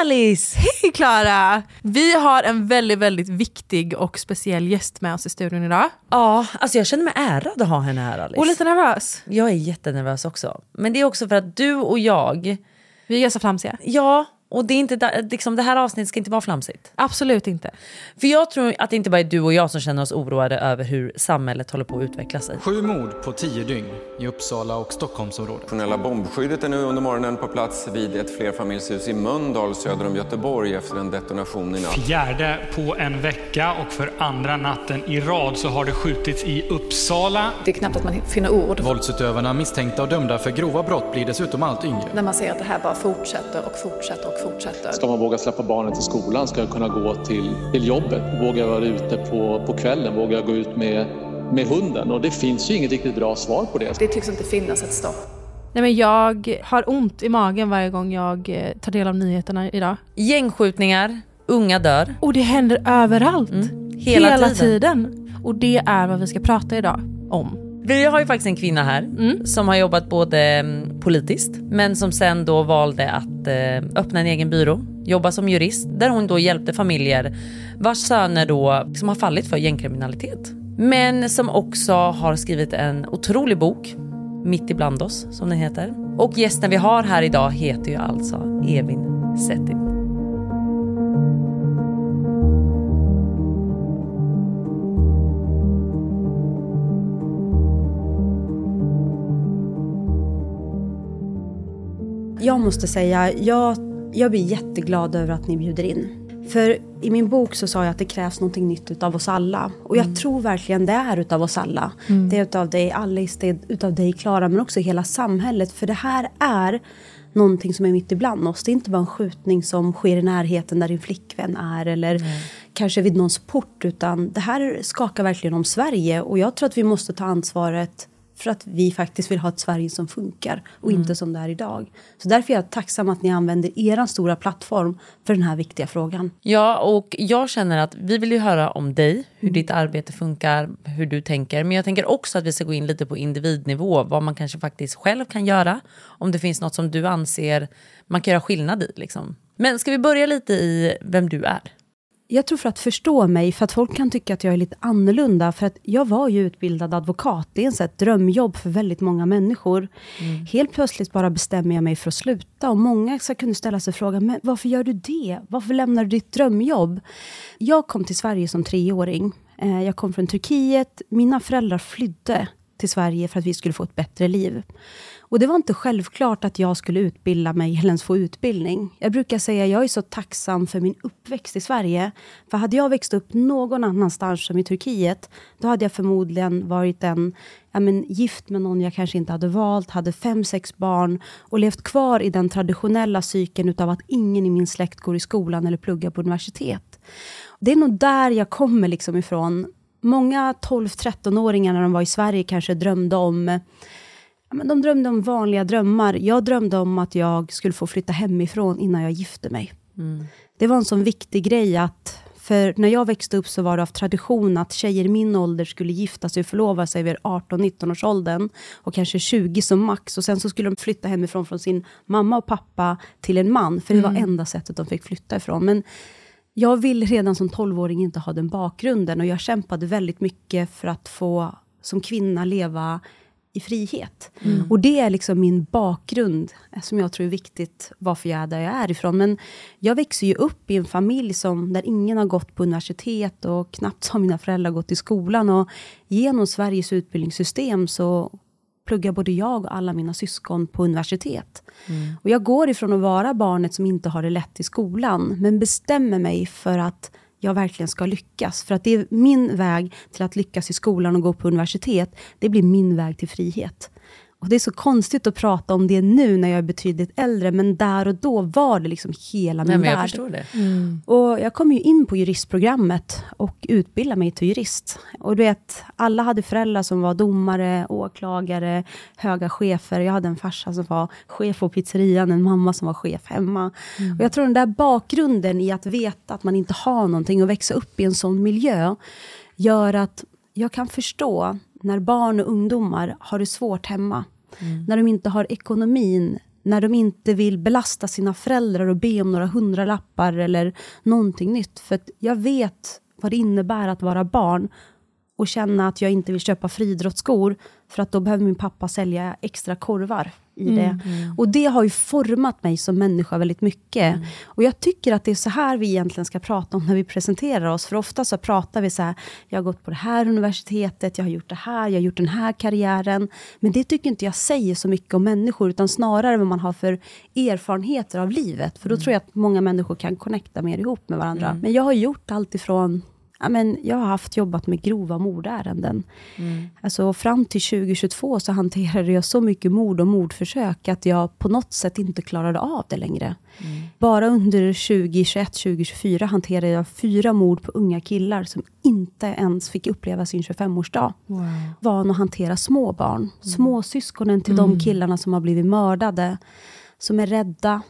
Alice! Hej Klara! Vi har en väldigt, väldigt viktig och speciell gäst med oss i studion idag. Ja, alltså jag känner mig ärad att ha henne här Alice. Och lite nervös. Jag är jättenervös också. Men det är också för att du och jag, Vi är ganska flamsiga. ja, och det, är inte, liksom, det här avsnittet ska inte vara flamsigt. Absolut inte. För jag tror att det inte bara är du och jag som känner oss oroade över hur samhället håller på att utveckla sig. Sju mord på tio dygn i Uppsala och Stockholmsområdet. Nationella bombskyddet är nu under morgonen på plats vid ett flerfamiljshus i Mölndal söder om Göteborg efter en detonation i natt. Fjärde på en vecka och för andra natten i rad så har det skjutits i Uppsala. Det är knappt att man finner ord Våldsutövarna misstänkta och dömda för grova brott blir dessutom allt yngre. när man ser att det här bara fortsätter och fortsätter och fortsätter. Ska man våga släppa barnen till skolan? Ska jag kunna gå till, till jobbet? Vågar jag vara ute på, på kvällen? Vågar jag gå ut med, med hunden? Och det finns ju inget riktigt bra svar på det. Det tycks inte finnas ett stopp. Nej, men jag har ont i magen varje gång jag eh, tar del av nyheterna idag. Gängskjutningar, unga dör. Och det händer överallt. Hela tiden. tiden. Och det är vad vi ska prata idag om. Vi har ju faktiskt en kvinna här som har jobbat både mm, politiskt men som sen då valde att eh, öppna en egen byrå, jobba som jurist där hon då hjälpte familjer vars söner då som har fallit för gängkriminalitet. Men som också har skrivit en otrolig bok, Mitt ibland oss som den heter. Och gästen vi har här idag heter ju alltså Evin Settin. Jag måste säga, jag, jag blir jätteglad över att ni bjuder in. För i min bok så sa jag att det krävs någonting nytt utav oss alla. Och jag tror verkligen det är utav oss alla. Det är utav dig Alice, det är utav dig Klara, men också hela samhället. För det här är någonting som är mitt ibland oss. Det är inte bara en skjutning som sker i närheten där din flickvän är eller kanske vid någons port. Utan det här skakar verkligen om Sverige. Och jag tror att vi måste ta ansvaret för att vi faktiskt vill ha ett Sverige som funkar och inte som det är idag. Så därför är jag tacksam att ni använder er stora plattform för den här viktiga frågan. Ja, och jag känner att vi vill ju höra om dig, hur ditt arbete funkar, hur du tänker. Men jag tänker också att vi ska gå in lite på individnivå, vad man kanske faktiskt själv kan göra. Om det finns något som du anser man kan göra skillnad i. Liksom. Men ska vi börja lite i vem du är? Jag tror för att förstå mig, för att folk kan tycka att jag är lite annorlunda, för att jag var ju utbildad advokat. Det är en sån här drömjobb för väldigt många människor. Helt plötsligt bara bestämmer jag mig för att sluta. Och många ska kunna ställa sig frågan, men varför gör du det? Varför lämnar du ditt drömjobb? Jag kom till Sverige som treåring. Eh, Jag kom från Turkiet. Mina föräldrar flydde till Sverige för att vi skulle få ett bättre liv. Och det var inte självklart att jag skulle utbilda mig eller ens få utbildning. Jag brukar säga att jag är så tacksam för min uppväxt i Sverige. För hade jag växt upp någon annanstans som i Turkiet, då hade jag förmodligen varit en, ja men, gift med någon jag kanske inte hade valt, hade fem, sex barn och levt kvar i den traditionella cykeln utav att ingen i min släkt går i skolan eller pluggar på universitet. Det är nog där jag kommer liksom ifrån. Många 12-13-åringar när de var i Sverige kanske drömde om men de drömde om vanliga drömmar. Jag drömde om att jag skulle få flytta hemifrån innan jag gifte mig. Det var en sån viktig grej att, för när jag växte upp så var det av tradition att tjejer i min ålder skulle gifta sig och förlova sig vid 18-19 års åldern och kanske 20 som max. Och sen så skulle de flytta hemifrån från sin mamma och pappa till en man, för det var enda sättet de fick flytta ifrån. Men jag ville redan som 12-åring inte ha den bakgrunden och jag kämpade väldigt mycket för att få som kvinna leva i frihet. Och det är liksom min bakgrund, eh, som jag tror är viktigt, varför jag är där jag är ifrån. Men jag växer ju upp i en familj som, där ingen har gått på universitet och knappt har mina föräldrar gått i skolan. Och genom Sveriges utbildningssystem så pluggar både jag och alla mina syskon på universitet. Och jag går ifrån att vara barnet som inte har det lätt i skolan, men bestämmer mig för att jag verkligen ska lyckas. För att det är min väg till att lyckas i skolan och gå på universitet, det blir min väg till frihet. Och Det är så konstigt att prata om det nu när jag är betydligt äldre, men där och då var det liksom hela min Nej, men jag värld. förstår det. Och jag kom ju in på juristprogrammet och utbildade mig till jurist. Och du vet, alla hade föräldrar som var domare, åklagare, höga chefer. Jag hade en farsa som var chef på pizzerian, en mamma som var chef hemma. Och jag tror den där bakgrunden i att veta att man inte har någonting och växa upp i en sån miljö, gör att jag kan förstå när barn och ungdomar har det svårt hemma. När de inte har ekonomin när de inte vill belasta sina föräldrar och be om några hundralappar eller någonting nytt. För jag vet vad det innebär att vara barn och känna att jag inte vill köpa friidrottsskor för att då behöver min pappa sälja extra korvar i Mm, det. Och det har ju format mig som människa väldigt mycket. Och jag tycker att det är så här vi egentligen ska prata om när vi presenterar oss. För ofta så pratar vi så här, jag har gått på det här universitetet, jag har gjort det här, jag har gjort den här karriären. Men det tycker inte jag säger så mycket om människor, utan snarare vad man har för erfarenheter av livet. För då tror jag att många människor kan connecta mer ihop med varandra. Men jag har gjort allt ifrån Ja, men jag har haft jobbat med grova mordärenden. Alltså, fram till 2022 så hanterade jag så mycket mord och mordförsök att jag på något sätt inte klarade av det längre. Bara under 2021-2024 hanterade jag fyra mord på unga killar som inte ens fick uppleva sin 25-årsdag. Van att hantera små barn. Småsyskonen till de killarna som har blivit mördade. Som är rädda,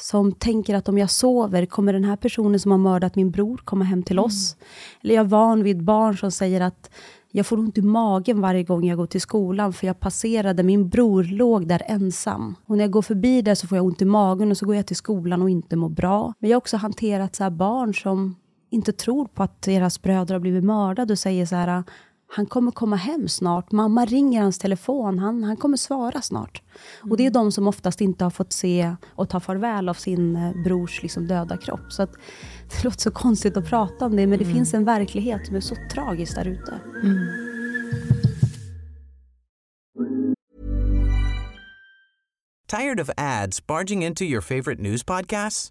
som tänker att om jag sover, kommer den här personen som har mördat min bror komma hem till oss? Eller jag är van vid barn som säger att jag får ont i magen varje gång jag går till skolan, för jag passerade, min bror låg där ensam. Och när jag går förbi där så får jag ont i magen och så går jag till skolan och inte mår bra. Men jag har också hanterat så barn som inte tror på att deras bröder har blivit mördade och säger så här, han kommer komma hem snart, mamma ringer hans telefon, han, han kommer svara snart. Och det är de som oftast inte har fått se och ta farväl av sin eh, brors liksom, döda kropp. Så att, det låter så konstigt att prata om det, men det finns en verklighet som är så tragisk där ute. Tired of ads barging into your favorite news podcasts?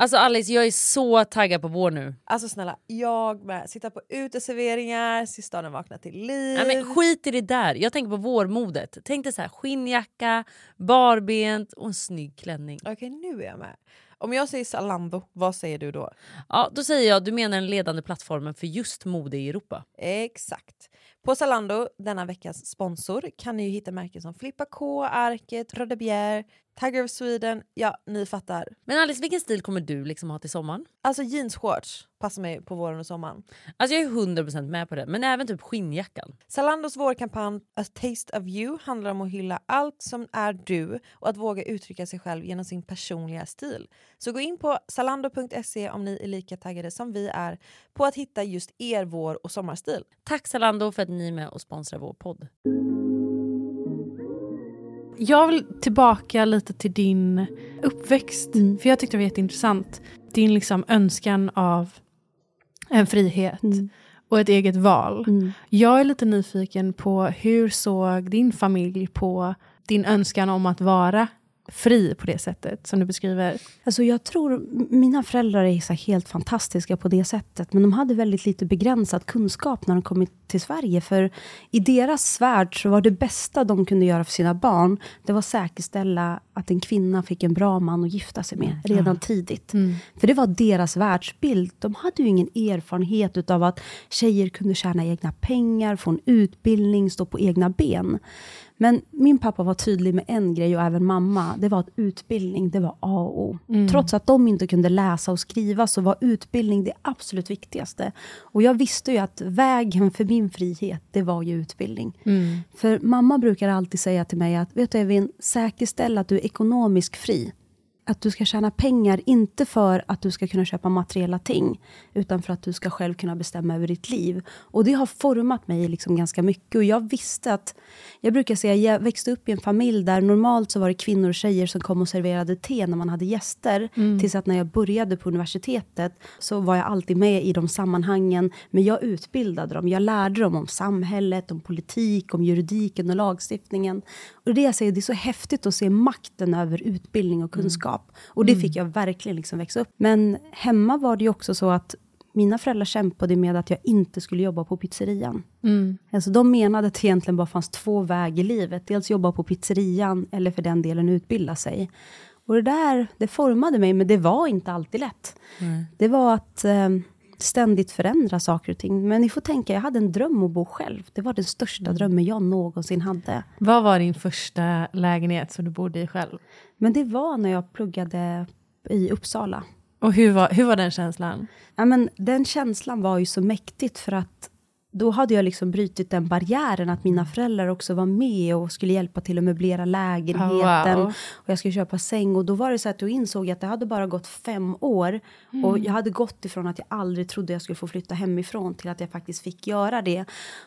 Alltså Alice, jag är så taggad på vår nu. Alltså snälla, jag med. Sitta på uteserveringar, se staden vakna till liv. Nej, men skit i det där. Jag tänker på vårmodet. Tänk dig så här, skinnjacka, barbent och en snygg klänning. Okej, nu är jag med. Om jag säger Zalando, vad säger du då? Ja, då säger jag du menar den ledande plattformen för just mode i Europa. Exakt. På Zalando, denna veckas sponsor, kan ni hitta märken som Flippa K, Arket, Röda Bjer, Tiger of Sweden. Ja, ni fattar. Men Alice, vilken stil kommer du liksom ha till sommaren? Alltså jeansshorts passar mig på våren och sommaren. Alltså jag är 100% med på det, men även typ skinnjackan. Zalandos vårkampanj A Taste of You handlar om att hylla allt som är du och att våga uttrycka sig själv genom sin personliga stil. Så gå in på zalando.se om ni är lika taggade som vi är på att hitta just er vår och sommarstil. Tack Zalando för att ni är med och sponsrar vår podd. Jag vill tillbaka lite till din uppväxt. För jag tyckte det var jätteintressant. Din liksom önskan av en frihet och ett eget val. Jag är lite nyfiken på hur såg din familj på din önskan om att vara fri på det sättet som du beskriver? Alltså jag tror, mina föräldrar är så helt fantastiska på det sättet, men de hade väldigt lite begränsad kunskap när de kom till Sverige, för i deras värld så var det bästa de kunde göra för sina barn, det var säkerställa att en kvinna fick en bra man att gifta sig med redan tidigt. För det var deras världsbild. De hade ju ingen erfarenhet utav att tjejer kunde tjäna egna pengar, få en utbildning, stå på egna ben. Men min pappa var tydlig med en grej, och även mamma. Det var att utbildning, det var A och O. Mm. Trots att de inte kunde läsa och skriva, så var utbildning det absolut viktigaste. Och jag visste ju att vägen för min frihet, det var ju utbildning. Mm. För mamma brukar alltid säga till mig att, vet du Evin, säkerställ att du är ekonomiskt fri. Att du ska tjäna pengar, inte för att du ska kunna köpa materiella ting, utan för att du ska själv kunna bestämma över ditt liv. Och det har format mig liksom ganska mycket. Och jag visste att, jag brukar säga, jag växte upp i en familj där normalt så var det kvinnor och tjejer som kom och serverade te när man hade gäster. Mm. Tills att när jag började på universitetet så var jag alltid med i de sammanhangen. Men jag utbildade dem, jag lärde dem om samhället, om politik, om juridiken och lagstiftningen. Och det jag säger, det är så häftigt att se makten över utbildning och kunskap. Och det Mm. fick jag verkligen liksom växa upp. Men hemma var det ju också så att mina föräldrar kämpade med att jag inte skulle jobba på pizzerian. Mm. Alltså de menade att det egentligen bara fanns två vägar i livet. Dels jobba på pizzerian eller för den delen utbilda sig. Och det där, det formade mig, men det var inte alltid lätt. Mm. Det var att eh, ständigt förändra saker och ting. Men ni får tänka, jag hade en dröm att bo själv. Det var den största drömmen jag någonsin hade. Vad var din första lägenhet som du bodde i själv? Men det var när jag pluggade i Uppsala. Och hur var, hur var den känslan? Ja, men den känslan var ju så mäktigt för att då hade jag liksom brutit den barriären att mina föräldrar också var med och skulle hjälpa till att möblera lägenheten. Oh, wow. Och jag skulle köpa säng och då var det så att jag insåg att det hade bara gått fem år. Mm. Och jag hade gått ifrån att jag aldrig trodde jag skulle få flytta hemifrån till att jag faktiskt fick göra det.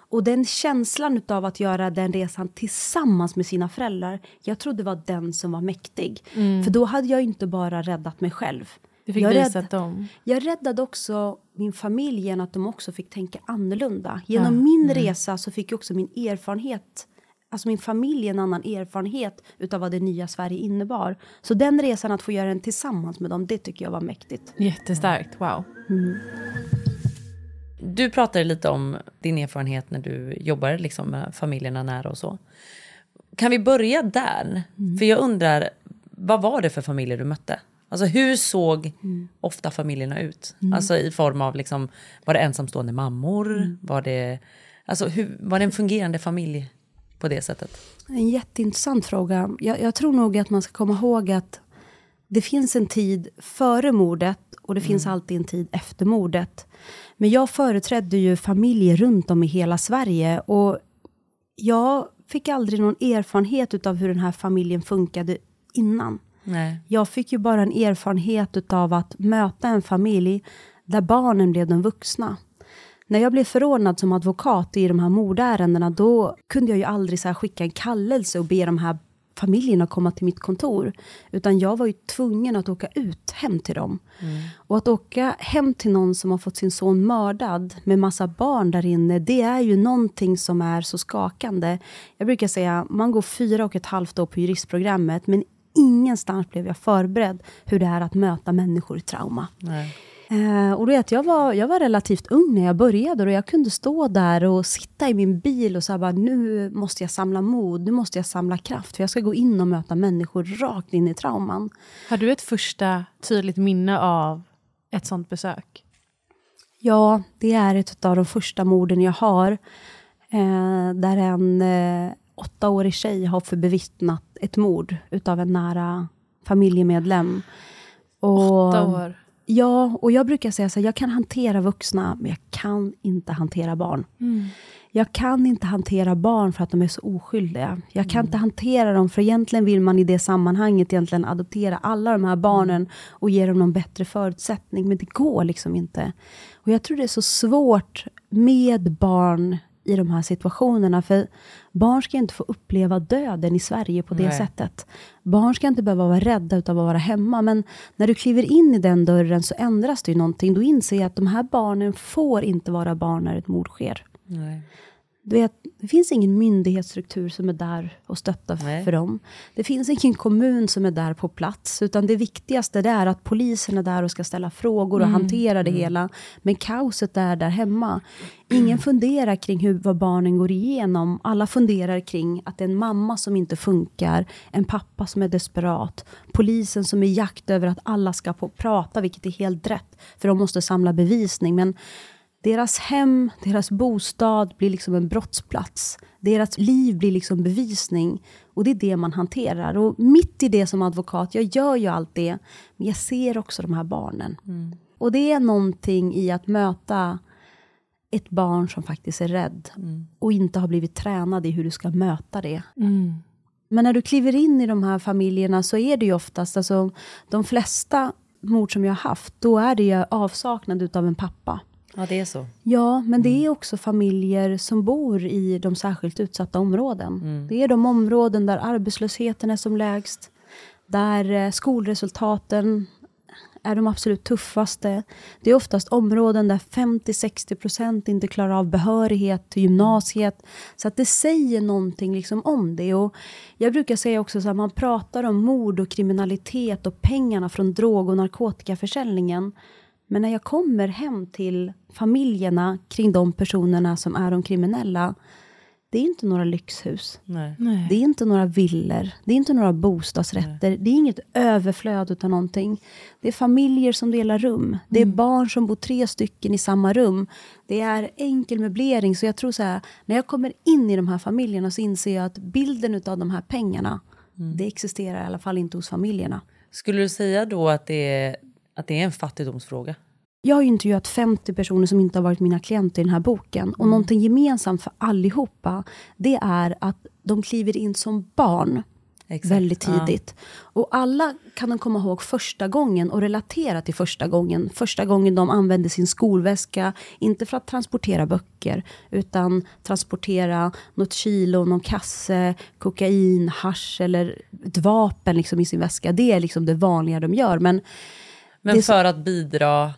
Och den känslan av att göra den resan tillsammans med sina föräldrar, jag trodde var den som var mäktig. Mm. För då hade jag inte bara räddat mig själv. Du fick jag visa rädd- dem. jag räddade också min familj genom att de också fick tänka annorlunda. Genom Ja. min Mm. resa så fick jag också min erfarenhet, alltså min familj en annan erfarenhet utav vad det nya Sverige innebar. Så den resan att få göra den tillsammans med dem, det tycker jag var mäktigt. Jättestarkt, wow. Mm. Du pratade lite om din erfarenhet när du jobbade liksom med familjerna nära och så. Kan vi börja där? För jag undrar, vad var det för familjer du mötte? Alltså hur såg ofta familjerna ut? Mm. Alltså i form av, liksom, var det ensamstående mammor? Var, det, alltså, hur, var det en fungerande familj på det sättet? En jätteintressant fråga. Jag, jag tror nog att man ska komma ihåg att det finns en tid före mordet och det finns alltid en tid efter mordet. Men jag företrädde ju familjer runt om i hela Sverige och jag fick aldrig någon erfarenhet av hur den här familjen funkade innan. Nej. Jag fick ju bara en erfarenhet av att möta en familj där barnen blev de vuxna. När jag blev förordnad som advokat i de här mordärendena, då kunde jag ju aldrig så skicka en kallelse och be de här familjerna komma till mitt kontor. Utan jag var ju tvungen att åka ut hem till dem. Och att åka hem till någon som har fått sin son mördad med massa barn där inne, det är ju någonting som är så skakande. Jag brukar säga, man går fyra och ett halvt år på juristprogrammet, men ingenstans blev jag förberedd hur det är att möta människor i trauma. Nej. Eh, och vet, jag, var, jag var relativt ung när jag började och jag kunde stå där och sitta i min bil och säga bara nu måste jag samla mod, nu måste jag samla kraft för jag ska gå in och möta människor rakt in i trauman. Har du ett första tydligt minne av ett sånt besök? Ja, det är ett av de första morden jag har. Eh, där en eh, åttaårig tjej har förbevittnat ett mord utav en nära familjemedlem. Och, Åtta år. Ja, och jag brukar säga så här, jag kan hantera vuxna, men jag kan inte hantera barn. Mm. Jag kan inte hantera barn för att de är så oskyldiga. Jag kan inte hantera dem, för egentligen vill man i det sammanhanget egentligen adoptera alla de här barnen och ge dem någon bättre förutsättning, men det går liksom inte. Och jag tror det är så svårt med barn i de här situationerna, för barn ska inte få uppleva döden i Sverige på det Nej. sättet. Barn ska inte behöva vara rädda utav att vara hemma, men när du kliver in i den dörren så ändras det ju någonting. Då inser att de här barnen får inte vara barn när ett mord sker. Nej. Du vet, det finns ingen myndighetsstruktur som är där och stöttar Nej. för dem. Det finns ingen kommun som är där på plats, utan det viktigaste det är att polisen är där och ska ställa frågor och Mm. hantera det hela. Men kaoset är där hemma. Ingen funderar kring hur, vad barnen går igenom. Alla funderar kring att det är en mamma som inte funkar, en pappa som är desperat, polisen som är i jakt över att alla ska få prata, vilket är helt rätt, för de måste samla bevisning. Men Deras hem, deras bostad blir liksom en brottsplats. Deras liv blir liksom bevisning. Och det är det man hanterar. Och mitt i det som advokat, jag gör ju allt det, men jag ser också de här barnen. Mm. Och det är någonting i att möta ett barn som faktiskt är rädd Mm. och inte har blivit tränad i hur du ska möta det. Mm. Men när du kliver in i de här familjerna så är det ju oftast, alltså, de flesta mord som jag har haft, då är det ju avsaknad utav en pappa. Ja, det är så. Ja, men det är också familjer som bor i de särskilt utsatta områden. Mm. Det är de områden där arbetslösheten är som lägst, där eh, skolresultaten är de absolut tuffaste. Det är oftast områden där 50-60% inte klarar av behörighet till gymnasiet. Så att det säger någonting liksom om det. Och jag brukar säga också att man pratar om mord och kriminalitet och pengarna från drog och narkotikaförsäljningen. Men när jag kommer hem till familjerna kring de personerna som är de kriminella, det är inte några lyxhus. Nej. Nej. Det är inte några villor, det är inte några bostadsrätter, det är inget överflöd utan någonting. Det är familjer som delar rum, det är barn som bor tre stycken i samma rum. Det är enkel möblering, så jag tror så här, när jag kommer in i de här familjerna så inser jag att bilden av de här pengarna, det existerar i alla fall inte hos familjerna. Skulle du säga då att det är, att det är en fattigdomsfråga? Jag har ju intervjuat 50 personer som inte har varit mina klienter i den här boken. Och någonting gemensamt för allihopa, det är att de kliver in som barn Exakt, väldigt ja. tidigt. Och alla kan de komma ihåg första gången och relatera till första gången. Första gången de använde sin skolväska, inte för att transportera böcker, utan transportera något kilo, någon kasse, kokain, hasch eller ett vapen liksom i sin väska. Det är liksom det vanliga de gör. Men Men så- för att bidra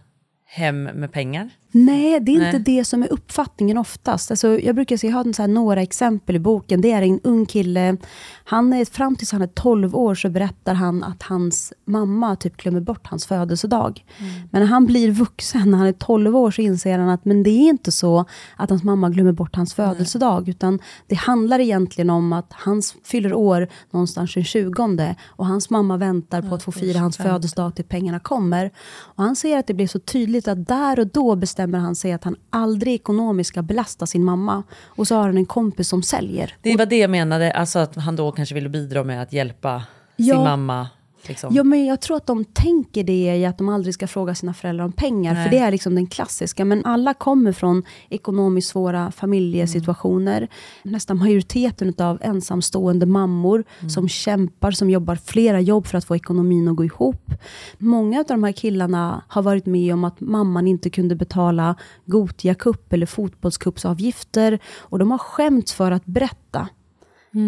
hem med pengar? Nej, det är inte Nej. det som är uppfattningen oftast. Alltså, jag brukar säga, jag har så några exempel i boken. Det är en ung kille, han är, fram tills han är 12 år så berättar han att hans mamma typ glömmer bort hans födelsedag. Men när han blir vuxen, när han är 12 år, så inser han att men det är inte så att hans mamma glömmer bort hans födelsedag. Utan det handlar egentligen om att han fyller år någonstans den 20 och hans mamma väntar på att få fira hans födelsedag till pengarna kommer. Och han ser att det blir så tydligt att där och då bestämmer han sig att han aldrig ekonomiskt ska belasta sin mamma. Och så har han en kompis som säljer. Det var det jag menade, alltså att han då kanske ville bidra med att hjälpa Ja. sin mamma. Liksom. Ja, men jag tror att de tänker det i att de aldrig ska fråga sina föräldrar om pengar. Nej. För det är liksom den klassiska. Men alla kommer från ekonomiskt svåra familjesituationer. Nästan majoriteten av ensamstående mammor som kämpar, som jobbar flera jobb för att få ekonomin att gå ihop. Många av de här killarna har varit med om att mamman inte kunde betala Gotia Cup eller fotbollscupsavgifter. Och de har skämts för att berätta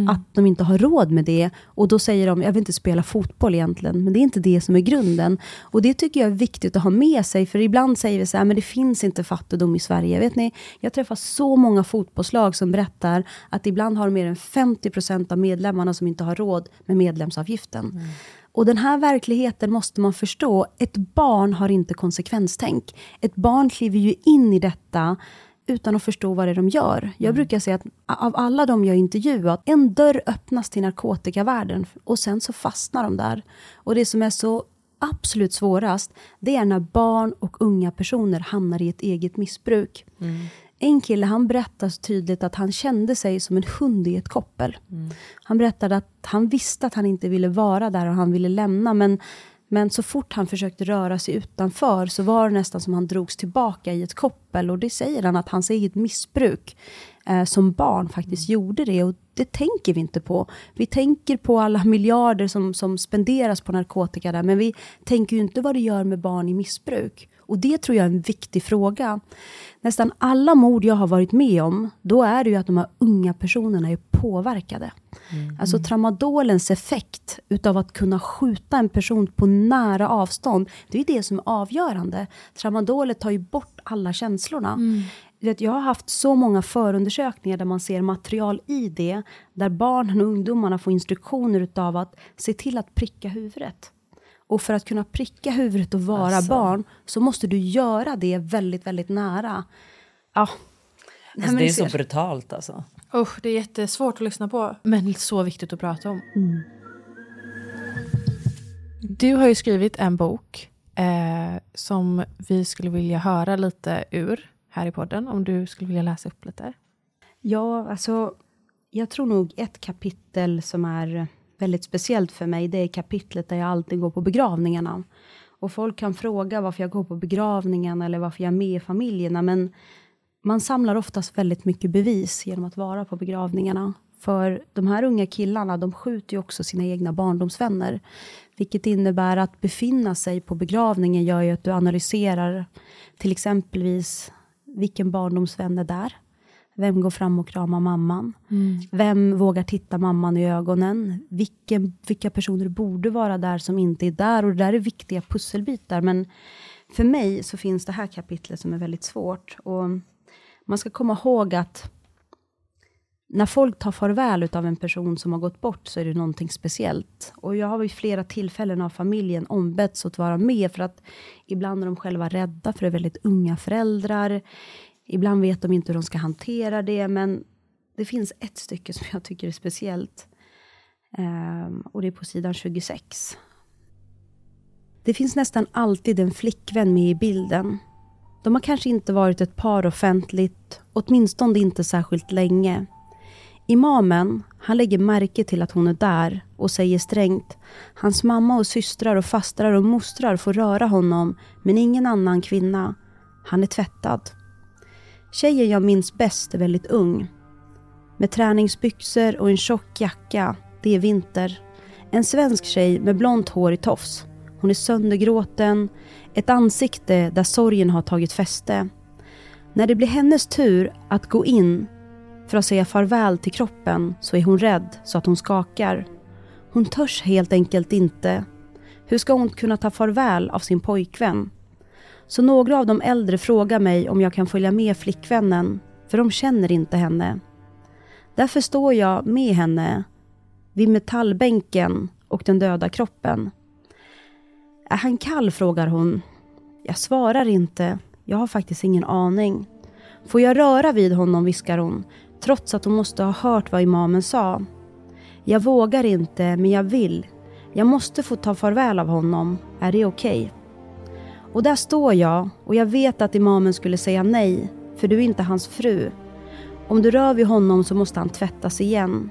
att de inte har råd med det. Och då säger de, jag vill inte spela fotboll egentligen, men det är inte det som är grunden. Och det tycker jag är viktigt att ha med sig, för ibland säger vi så här, men det finns inte fattigdom i Sverige. Vet ni, jag träffar så många fotbollslag som berättar att ibland har mer än 50% av medlemmarna som inte har råd med medlemsavgiften. Och den här verkligheten måste man förstå. Ett barn har inte konsekvenstänk. Ett barn kliver ju in i detta utan att förstå vad det är de gör. Jag brukar säga att av alla de jag intervjuat, en dörr öppnas till narkotikavärlden och sen så fastnar de där. Och det som är så absolut svårast, det är när barn och unga personer hamnar i ett eget missbruk. En kille han berättar så tydligt att han kände sig som en hund i ett koppel. Han berättade att han visste att han inte ville vara där och han ville lämna, men men så fort han försökte röra sig utanför så var det nästan som han drogs tillbaka i ett koppel. Och det säger han att hans eget missbruk eh, som barn faktiskt gjorde det. Och det tänker vi inte på. Vi tänker på alla miljarder som, som spenderas på narkotika där. Men vi tänker ju inte vad det gör med barn i missbruk. Och det tror jag är en viktig fråga. Nästan alla mord jag har varit med om, då är det ju att de här unga personerna är påverkade. Alltså tramadolens effekt utav att kunna skjuta en person på nära avstånd, det är det som är avgörande. Tramadolet tar ju bort alla känslorna. Vet, jag har haft så många förundersökningar där man ser material i det, där barnen och ungdomarna får instruktioner utav att se till att pricka huvudet. Och för att kunna pricka huvudet och vara Alltså. barn, så måste du göra det väldigt, väldigt nära. Ja. Nej, Alltså, det är så brutalt alltså. Usch, det är jättesvårt att lyssna på. Men så viktigt att prata om. Du har ju skrivit en bok eh, som vi skulle vilja höra lite ur här i podden, om du skulle vilja läsa upp lite. Ja, alltså jag tror nog ett kapitel som är väldigt speciellt för mig, det är kapitlet där jag alltid går på begravningarna. Och folk kan fråga varför jag går på begravningen eller varför jag är med i familjerna, men man samlar oftast väldigt mycket bevis genom att vara på begravningarna. För de här unga killarna, de skjuter ju också sina egna barndomsvänner. Vilket innebär att befinna sig på begravningen gör ju att du analyserar till exempelvis vilken barndomsvän är där? Vem går fram och kramar mamman? Mm. Vem vågar titta mamman i ögonen? Vilken, vilka personer borde vara där som inte är där? Och det där är viktiga pusselbitar. Men för mig så finns det här kapitlet som är väldigt svårt. Och man ska komma ihåg att när folk tar farväl av en person som har gått bort så är det någonting speciellt. Och jag har vid flera tillfällen av familjen ombetts att vara med för att ibland är de själva rädda för det är väldigt unga föräldrar. Ibland vet de inte hur de ska hantera det, men det finns ett stycke som jag tycker är speciellt. Ehm, och det är på sidan 26. Det finns nästan alltid en flickvän med i bilden. De har kanske inte varit ett par offentligt, åtminstone inte särskilt länge. Imamen, han lägger märke till att hon är där och säger strängt Hans mamma och systrar och fastrar och mostrar får röra honom, men ingen annan kvinna. Han är tvättad. Tjejen jag minns bäst är väldigt ung. Med träningsbyxor och en tjock jacka. Det är vinter. En svensk tjej med blont hår i tofs. Hon är söndergråten. Ett ansikte där sorgen har tagit fäste. När det blir hennes tur att gå in för att säga farväl till kroppen så är hon rädd så att hon skakar. Hon törs helt enkelt inte. Hur ska hon kunna ta farväl av sin pojkvän? Så några av de äldre frågar mig om jag kan följa med flickvännen, för de känner inte henne. Därför står jag med henne vid metallbänken och den döda kroppen. Är han kall? frågar hon. Jag svarar inte. Jag har faktiskt ingen aning. Får jag röra vid honom? viskar hon, trots att hon måste ha hört vad imamen sa. Jag vågar inte, men jag vill. Jag måste få ta farväl av honom. Är det okej? Okay? Och där står jag och jag vet att imamen skulle säga nej, för du är inte hans fru. Om du rör vid honom så måste han tvättas igen.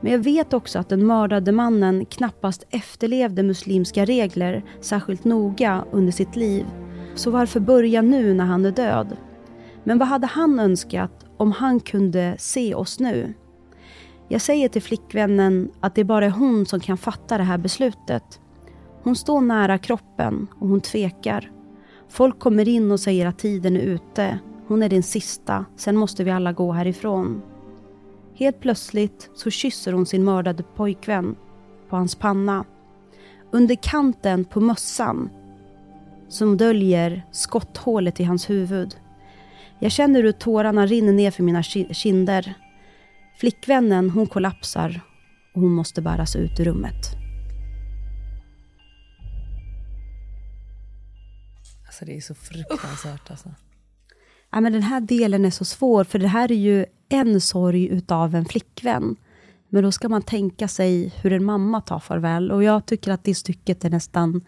Men jag vet också att den mördade mannen knappast efterlevde muslimska regler särskilt noga under sitt liv. Så varför börja nu när han är död? Men vad hade han önskat om han kunde se oss nu? Jag säger till flickvännen att det bara är hon som kan fatta det här beslutet. Hon står nära kroppen och hon tvekar. Folk kommer in och säger att tiden är ute. Hon är den sista, sen måste vi alla gå härifrån. Helt plötsligt så kysser hon sin mördade pojkvän på hans panna. Under kanten på mössan som döljer skotthålet i hans huvud. Jag känner hur tårarna rinner ner för mina kinder. Flickvännen, hon kollapsar och hon måste bäras ut ur rummet. Alltså det är så fruktansvärt alltså. Ja, men den här delen är så svår, för det här är ju en sorg utav en flickvän. Men då ska man tänka sig hur en mamma tar farväl. Och jag tycker att det stycket är nästan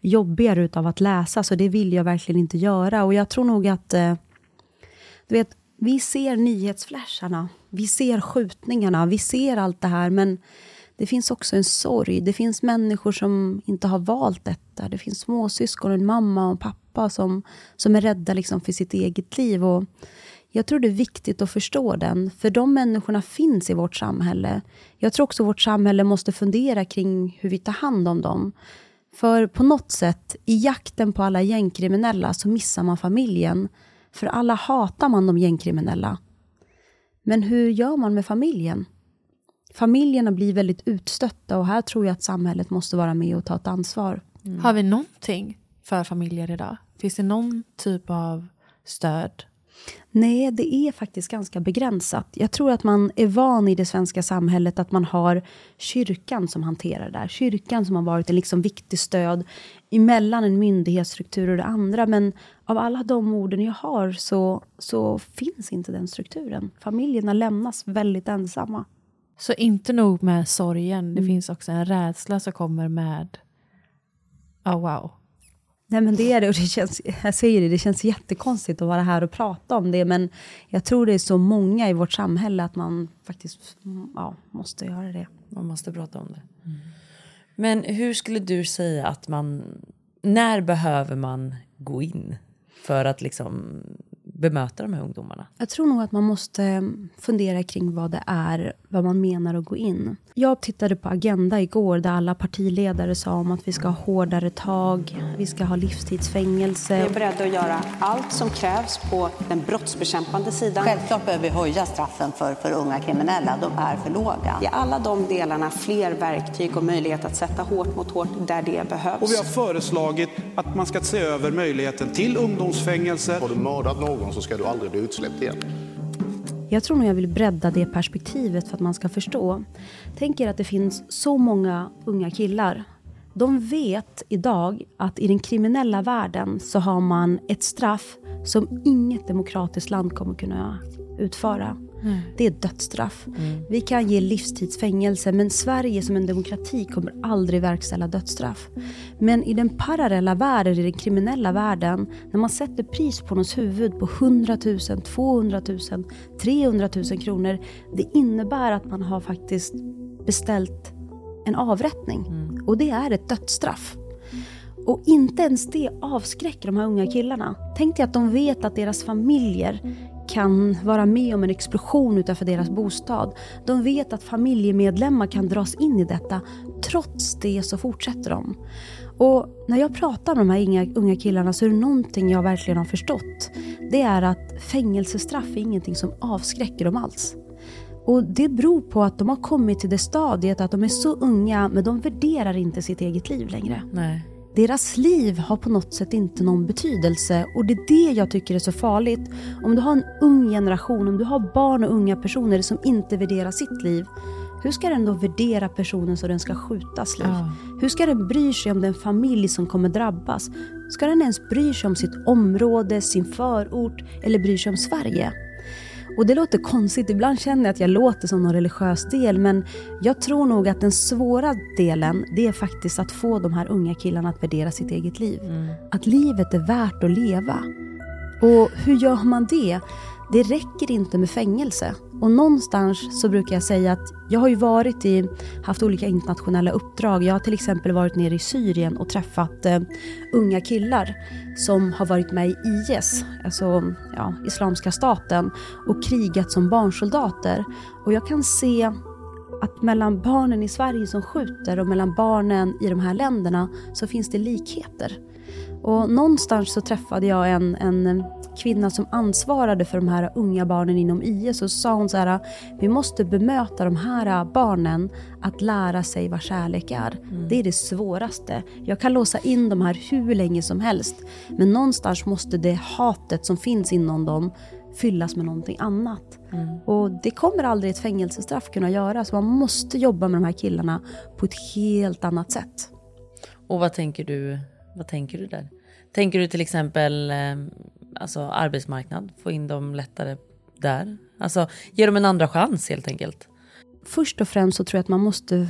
jobbigare utav att läsa, så det vill jag verkligen inte göra. Och jag tror nog att, eh, du vet, vi ser nyhetsflasharna, vi ser skjutningarna, vi ser allt det här, men det finns också en sorg. Det finns människor som inte har valt detta. Det finns småsyskon, en mamma och en pappa som, som är rädda liksom för sitt eget liv. Och jag tror det är viktigt att förstå den, för de människorna finns i vårt samhälle. Jag tror också vårt samhälle måste fundera kring hur vi tar hand om dem. För på något sätt, i jakten på alla gängkriminella, så missar man familjen. För alla hatar man de gängkriminella. Men hur gör man med familjen? Familjerna blir väldigt utstötta och här tror jag att samhället måste vara med och ta ett ansvar. Mm. Har vi någonting för familjer idag? Finns det någon typ av stöd? Nej, det är faktiskt ganska begränsat. Jag tror att man är van i det svenska samhället att man har kyrkan som hanterar det här. Kyrkan som har varit en liksom viktig stöd emellan en myndighetsstruktur och det andra. Men av alla de orden jag har så, så finns inte den strukturen. Familjerna lämnas väldigt ensamma. Så inte nog med sorgen, det mm. finns också en rädsla som kommer med, oh wow. Nej men det är det och det känns, jag säger det, det känns jättekonstigt att vara här och prata om det, men jag tror det är så många i vårt samhälle att man faktiskt ja, måste göra det. Man måste prata om det. Men hur skulle du säga att man, när behöver man gå in för att liksom bemöta de här ungdomarna? Jag tror nog att man måste fundera kring vad det är, vad man menar att gå in. Jag tittade på Agenda igår där alla partiledare sa om att vi ska ha hårdare tag, vi ska ha livstidsfängelse. Vi är beredda att göra allt som krävs på den brottsbekämpande sidan. Självklart behöver vi höja straffen för, för unga kriminella, de är för låga. I alla de delarna fler verktyg och möjlighet att sätta hårt mot hårt där det behövs. Och vi har föreslagit att man ska se över möjligheten till ungdomsfängelse. Har du mördat någon så ska du aldrig bli utsläppt igen. Jag tror nog jag vill bredda det perspektivet för att man ska förstå. Tänk er att det finns så många unga killar. De vet idag att i den kriminella världen så har man ett straff som inget demokratiskt land kommer kunna utföra. Mm. Det är dödsstraff. Vi kan ge livstidsfängelse men Sverige som en demokrati kommer aldrig verkställa dödsstraff. Men i den parallella världen, i den kriminella världen, när man sätter pris på någons huvud på 100 000, 200 000, 300 000 kronor. Det innebär att man har faktiskt beställt en avrättning. Och det är ett dödsstraff. Och inte ens det avskräcker de här unga killarna. Tänk dig att de vet att deras familjer kan vara med om en explosion utanför deras bostad. De vet att familjemedlemmar kan dras in i detta. Trots det så fortsätter de. Och när jag pratar med de här unga, unga killarna så är det någonting jag verkligen har förstått. Det är att fängelsestraff är ingenting som avskräcker dem alls. Och det beror på att de har kommit till det stadiet att de är så unga men de värderar inte sitt eget liv längre. Nej. Deras liv har på något sätt inte någon betydelse och det är det jag tycker är så farligt. Om du har en ung generation, om du har barn och unga personer som inte värderar sitt liv, hur ska den då värdera personen så den ska skjutas liv? Ja. Hur ska den bry sig om den familj som kommer drabbas? Ska den ens bry sig om sitt område, sin förort eller bry sig om Sverige? Och det låter konstigt, ibland känner jag att jag låter som någon religiös del men jag tror nog att den svåra delen det är faktiskt att få de här unga killarna att värdera sitt eget liv. Att livet är värt att leva. Och hur gör man det? Det räcker inte med fängelse. Och någonstans så brukar jag säga att jag har ju varit i, haft olika internationella uppdrag. Jag har till exempel varit nere i Syrien och träffat eh, unga killar som har varit med i IS, alltså ja, Islamiska staten, och krigat som barnsoldater. Och jag kan se att mellan barnen i Sverige som skjuter och mellan barnen i de här länderna så finns det likheter. Och någonstans så träffade jag en, en kvinna som ansvarade för de här unga barnen inom IS så sa hon så här, vi måste bemöta de här barnen att lära sig vad kärlek är. Det är det svåraste. Jag kan låsa in de här hur länge som helst, men någonstans måste det hatet som finns inom dem fyllas med någonting annat. Och det kommer aldrig ett fängelsestraff kunna göra, så man måste jobba med de här killarna på ett helt annat sätt. Och vad tänker du, vad tänker du där? Tänker du till exempel eh, alltså arbetsmarknad, få in dem lättare där? Alltså ge dem en andra chans helt enkelt. Först och främst så tror jag att man måste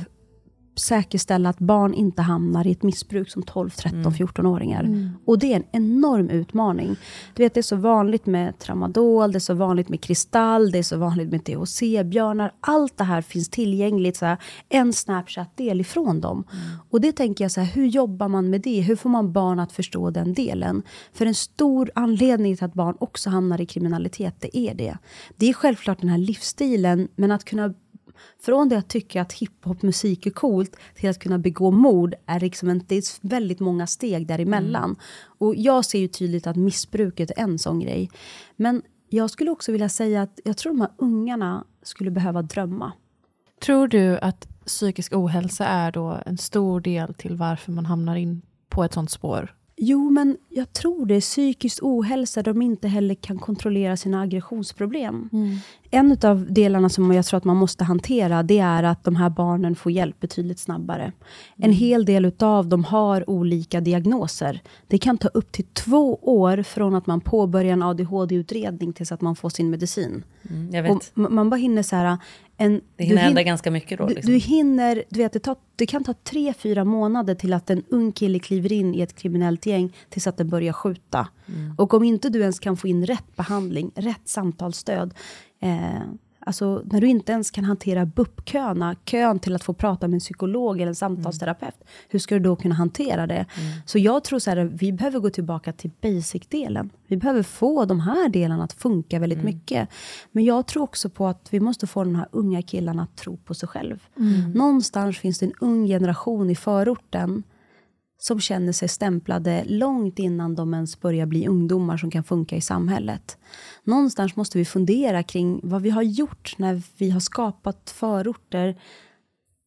säkerställa att barn inte hamnar i ett missbruk som 12, 13, Mm. 14-åringar. Mm. Och det är en enorm utmaning. Du vet, det är så vanligt med tramadol, det är så vanligt med kristall, det är så vanligt med THC-björnar. Allt det här finns tillgängligt, så här, en Snapchat-del ifrån dem. Och det tänker jag så här, hur jobbar man med det? Hur får man barn att förstå den delen? För en stor anledning till att barn också hamnar i kriminalitet, det är det. Det är självklart den här livsstilen, men att kunna från det att tycka att hiphopmusik är coolt till att kunna begå mord är liksom en, det är väldigt många steg däremellan. Och jag ser ju tydligt att missbruket är en sån grej. Men jag skulle också vilja säga att jag tror de här ungarna skulle behöva drömma. Tror du att psykisk ohälsa är då en stor del till varför man hamnar in på ett sånt spår? Jo, men jag tror det är psykisk ohälsa där de inte heller kan kontrollera sina aggressionsproblem. En av delarna som jag tror att man måste hantera, det är att de här barnen får hjälp betydligt snabbare. En hel del utav dem har olika diagnoser. Det kan ta upp till två år från att man påbörjar en ADHD-utredning tills att man får sin medicin. Mm, man bara hinner så här, En, Det hinner du hin- hända ganska mycket då. Du, Liksom. du hinner, du vet, det, tar, det kan ta tre, fyra månader till att en ung kille kliver in i ett kriminellt gäng tills att den börjar skjuta. Mm. Och om inte du ens kan få in rätt behandling, rätt samtalsstöd, eh, alltså när du inte ens kan hantera BUP-köerna, kön till att få prata med en psykolog eller en samtalsterapeut, hur ska du då kunna hantera det? Så jag tror så här, vi behöver gå tillbaka till basic-delen. Vi behöver få de här delarna att funka väldigt mycket. Men jag tror också på att vi måste få de här unga killarna att tro på sig själv. Mm. Någonstans finns det en ung generation i förorten som känner sig stämplade långt innan de ens börjar bli ungdomar som kan funka i samhället. Någonstans måste vi fundera kring vad vi har gjort när vi har skapat förorter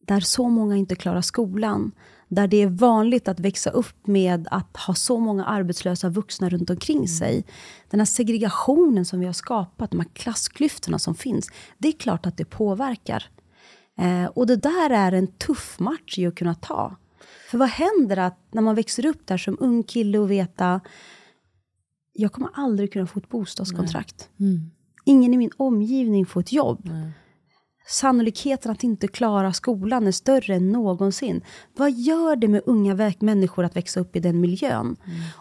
där så många inte klarar skolan. Där det är vanligt att växa upp med att ha så många arbetslösa vuxna runt omkring sig. Den här segregationen som vi har skapat, de här klassklyftorna som finns. Det är klart att det påverkar. Eh, och det där är en tuff match i att kunna ta. För vad händer att när man växer upp där som ung kille och veta jag kommer aldrig kunna få ett bostadskontrakt. Ingen i min omgivning får ett jobb. Sannolikheten att inte klara skolan är större än någonsin. Vad gör det med unga människor att växa upp i den miljön?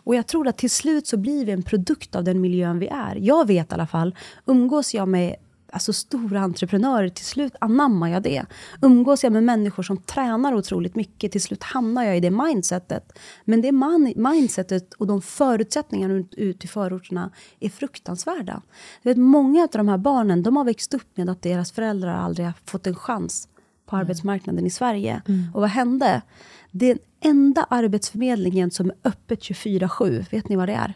Och jag tror att till slut så blir vi en produkt av den miljön vi är. Jag vet i alla fall, umgås jag med alltså stora entreprenörer, till slut anammar jag det. Umgås jag med människor som tränar otroligt mycket, till slut hamnar jag i det mindsetet. Men det man, mindsetet och de förutsättningarna ut, ut i förorterna är fruktansvärda. Du vet, många av de här barnen, de har växt upp med att deras föräldrar aldrig har fått en chans på arbetsmarknaden i Sverige. Och vad hände? Den enda arbetsförmedlingen som är öppet 24-7, vet ni vad det är?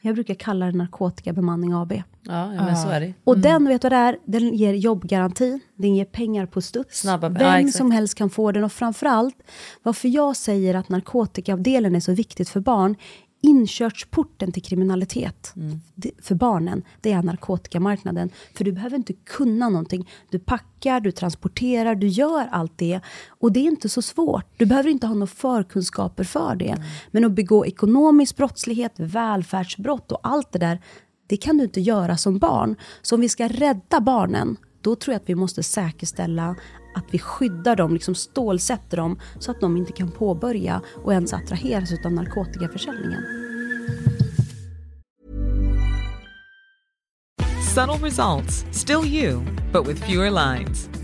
Jag brukar kalla det narkotikabemanning AB. Ja, ja, men så är det. Och den, vet du vad det är? Den ger jobbgaranti, den ger pengar på studs. Snabba- Vem ja, som helst kan få den. Och framförallt, varför jag säger att narkotikaavdelen är så viktigt för barn, inkörsporten till kriminalitet det, för barnen, det är narkotikamarknaden. För du behöver inte kunna någonting. Du packar, du transporterar, du gör allt det. Och det är inte så svårt. Du behöver inte ha några förkunskaper för det. Men att begå ekonomisk brottslighet, välfärdsbrott och allt det där, det kan du inte göra som barn. Så om vi ska rädda barnen, då tror jag att vi måste säkerställa att vi skyddar dem, liksom stålsätter dem, så att de inte kan påbörja och ens attraheras av narkotikaförsäljningen. Subtle results, still you, but with fewer lines.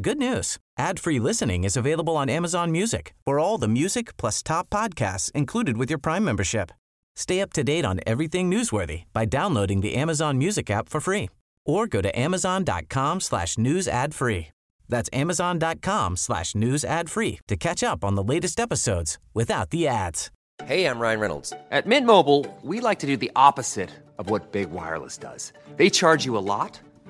Good news. Ad-free listening is available on Amazon Music for all the music plus top podcasts included with your Prime membership. Stay up to date on everything newsworthy by downloading the Amazon Music app for free or go to amazon.com slash news ad free. That's amazon.com slash news ad free to catch up on the latest episodes without the ads. Hey, I'm Ryan Reynolds. At Mint Mobile, we like to do the opposite of what Big Wireless does. They charge you a lot,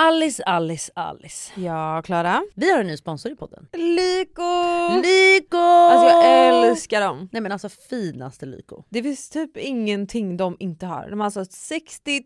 Alice, Alice, Alice. Ja, Klara. Vi har en ny sponsor i podden. Lyko! Lyko! Alltså jag älskar dem! Nej men alltså finaste Lyko. Det finns typ ingenting de inte har. De har alltså 60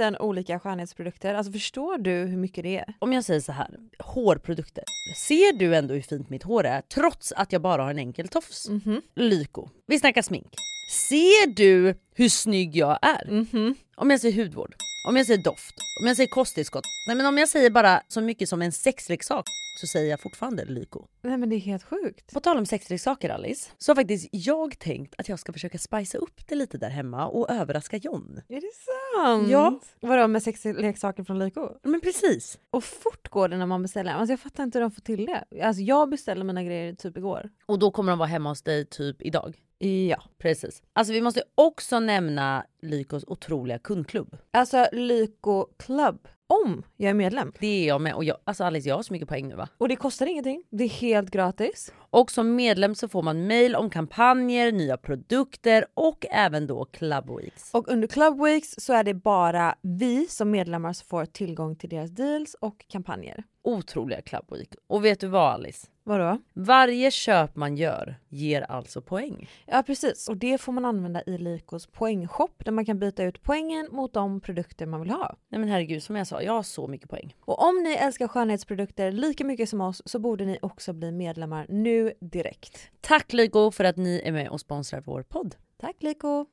000 olika skönhetsprodukter. Alltså förstår du hur mycket det är? Om jag säger så här, hårprodukter. Ser du ändå hur fint mitt hår är trots att jag bara har en enkel tofs? Mhm. Lyko. Vi snackar smink. Ser du hur snygg jag är? Mhm. Om jag säger hudvård, om jag säger doft, om jag säger kosttillskott. Nej men om jag säger bara så mycket som en sexleksak så säger jag fortfarande Lyko. Nej men det är helt sjukt. På tal om sexleksaker Alice, så har faktiskt jag tänkt att jag ska försöka spicea upp det lite där hemma och överraska John. Är det sant? Ja. Vadå med sexleksaker från Lyko? Men precis. Och fort går det när man beställer. Alltså jag fattar inte hur de får till det. Alltså jag beställde mina grejer typ igår. Och då kommer de vara hemma hos dig typ idag. Ja. Precis. Alltså vi måste också nämna Lykos otroliga kundklubb. Alltså Lyko Club. Om jag är medlem. Det är jag med och jag, alltså Alice jag har så mycket poäng nu va? Och det kostar ingenting. Det är helt gratis. Och som medlem så får man mail om kampanjer, nya produkter och även då Club Weeks. Och under Club Weeks så är det bara vi som medlemmar som får tillgång till deras deals och kampanjer. Otroliga Club Week. Och vet du vad Alice? Vadå? Varje köp man gör ger alltså poäng. Ja precis, och det får man använda i Lykos poängshop där man kan byta ut poängen mot de produkter man vill ha. Nej men herregud, som jag sa, jag har så mycket poäng. Och om ni älskar skönhetsprodukter lika mycket som oss så borde ni också bli medlemmar nu direkt. Tack Lyko för att ni är med och sponsrar vår podd. Tack Lyko!